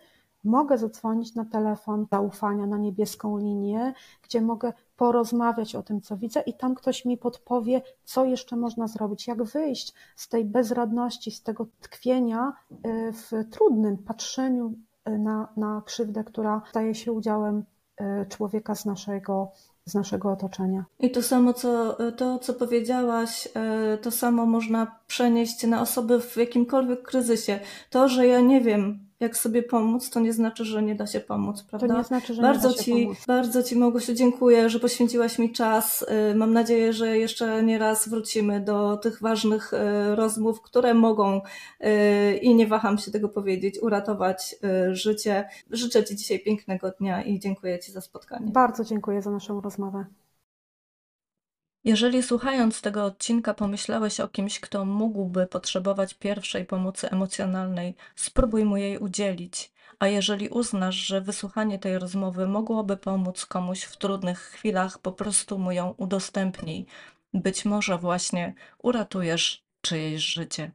mogę zadzwonić na telefon zaufania, na niebieską linię, gdzie mogę porozmawiać o tym, co widzę, i tam ktoś mi podpowie, co jeszcze można zrobić, jak wyjść z tej bezradności, z tego tkwienia y, w trudnym patrzeniu y, na, na krzywdę, która staje się udziałem y, człowieka z naszego z naszego otoczenia. I to samo, co, to, co powiedziałaś, to samo można przenieść na osoby w jakimkolwiek kryzysie. To, że ja nie wiem, jak sobie pomóc, to nie znaczy, że nie da się pomóc, prawda? To nie znaczy, że bardzo nie da się ci, pomóc. Bardzo Ci, Małgosiu, dziękuję, że poświęciłaś mi czas. Y, mam nadzieję, że jeszcze nie raz wrócimy do tych ważnych y, rozmów, które mogą, y, i nie waham się tego powiedzieć, uratować życie. Życzę Ci dzisiaj pięknego dnia i dziękuję Ci za spotkanie. Bardzo dziękuję za naszą rozmowę. Jeżeli słuchając tego odcinka pomyślałeś o kimś, kto mógłby potrzebować pierwszej pomocy emocjonalnej, spróbuj mu jej udzielić. A jeżeli uznasz, że wysłuchanie tej rozmowy mogłoby pomóc komuś w trudnych chwilach, po prostu mu ją udostępnij. Być może właśnie uratujesz czyjeś życie.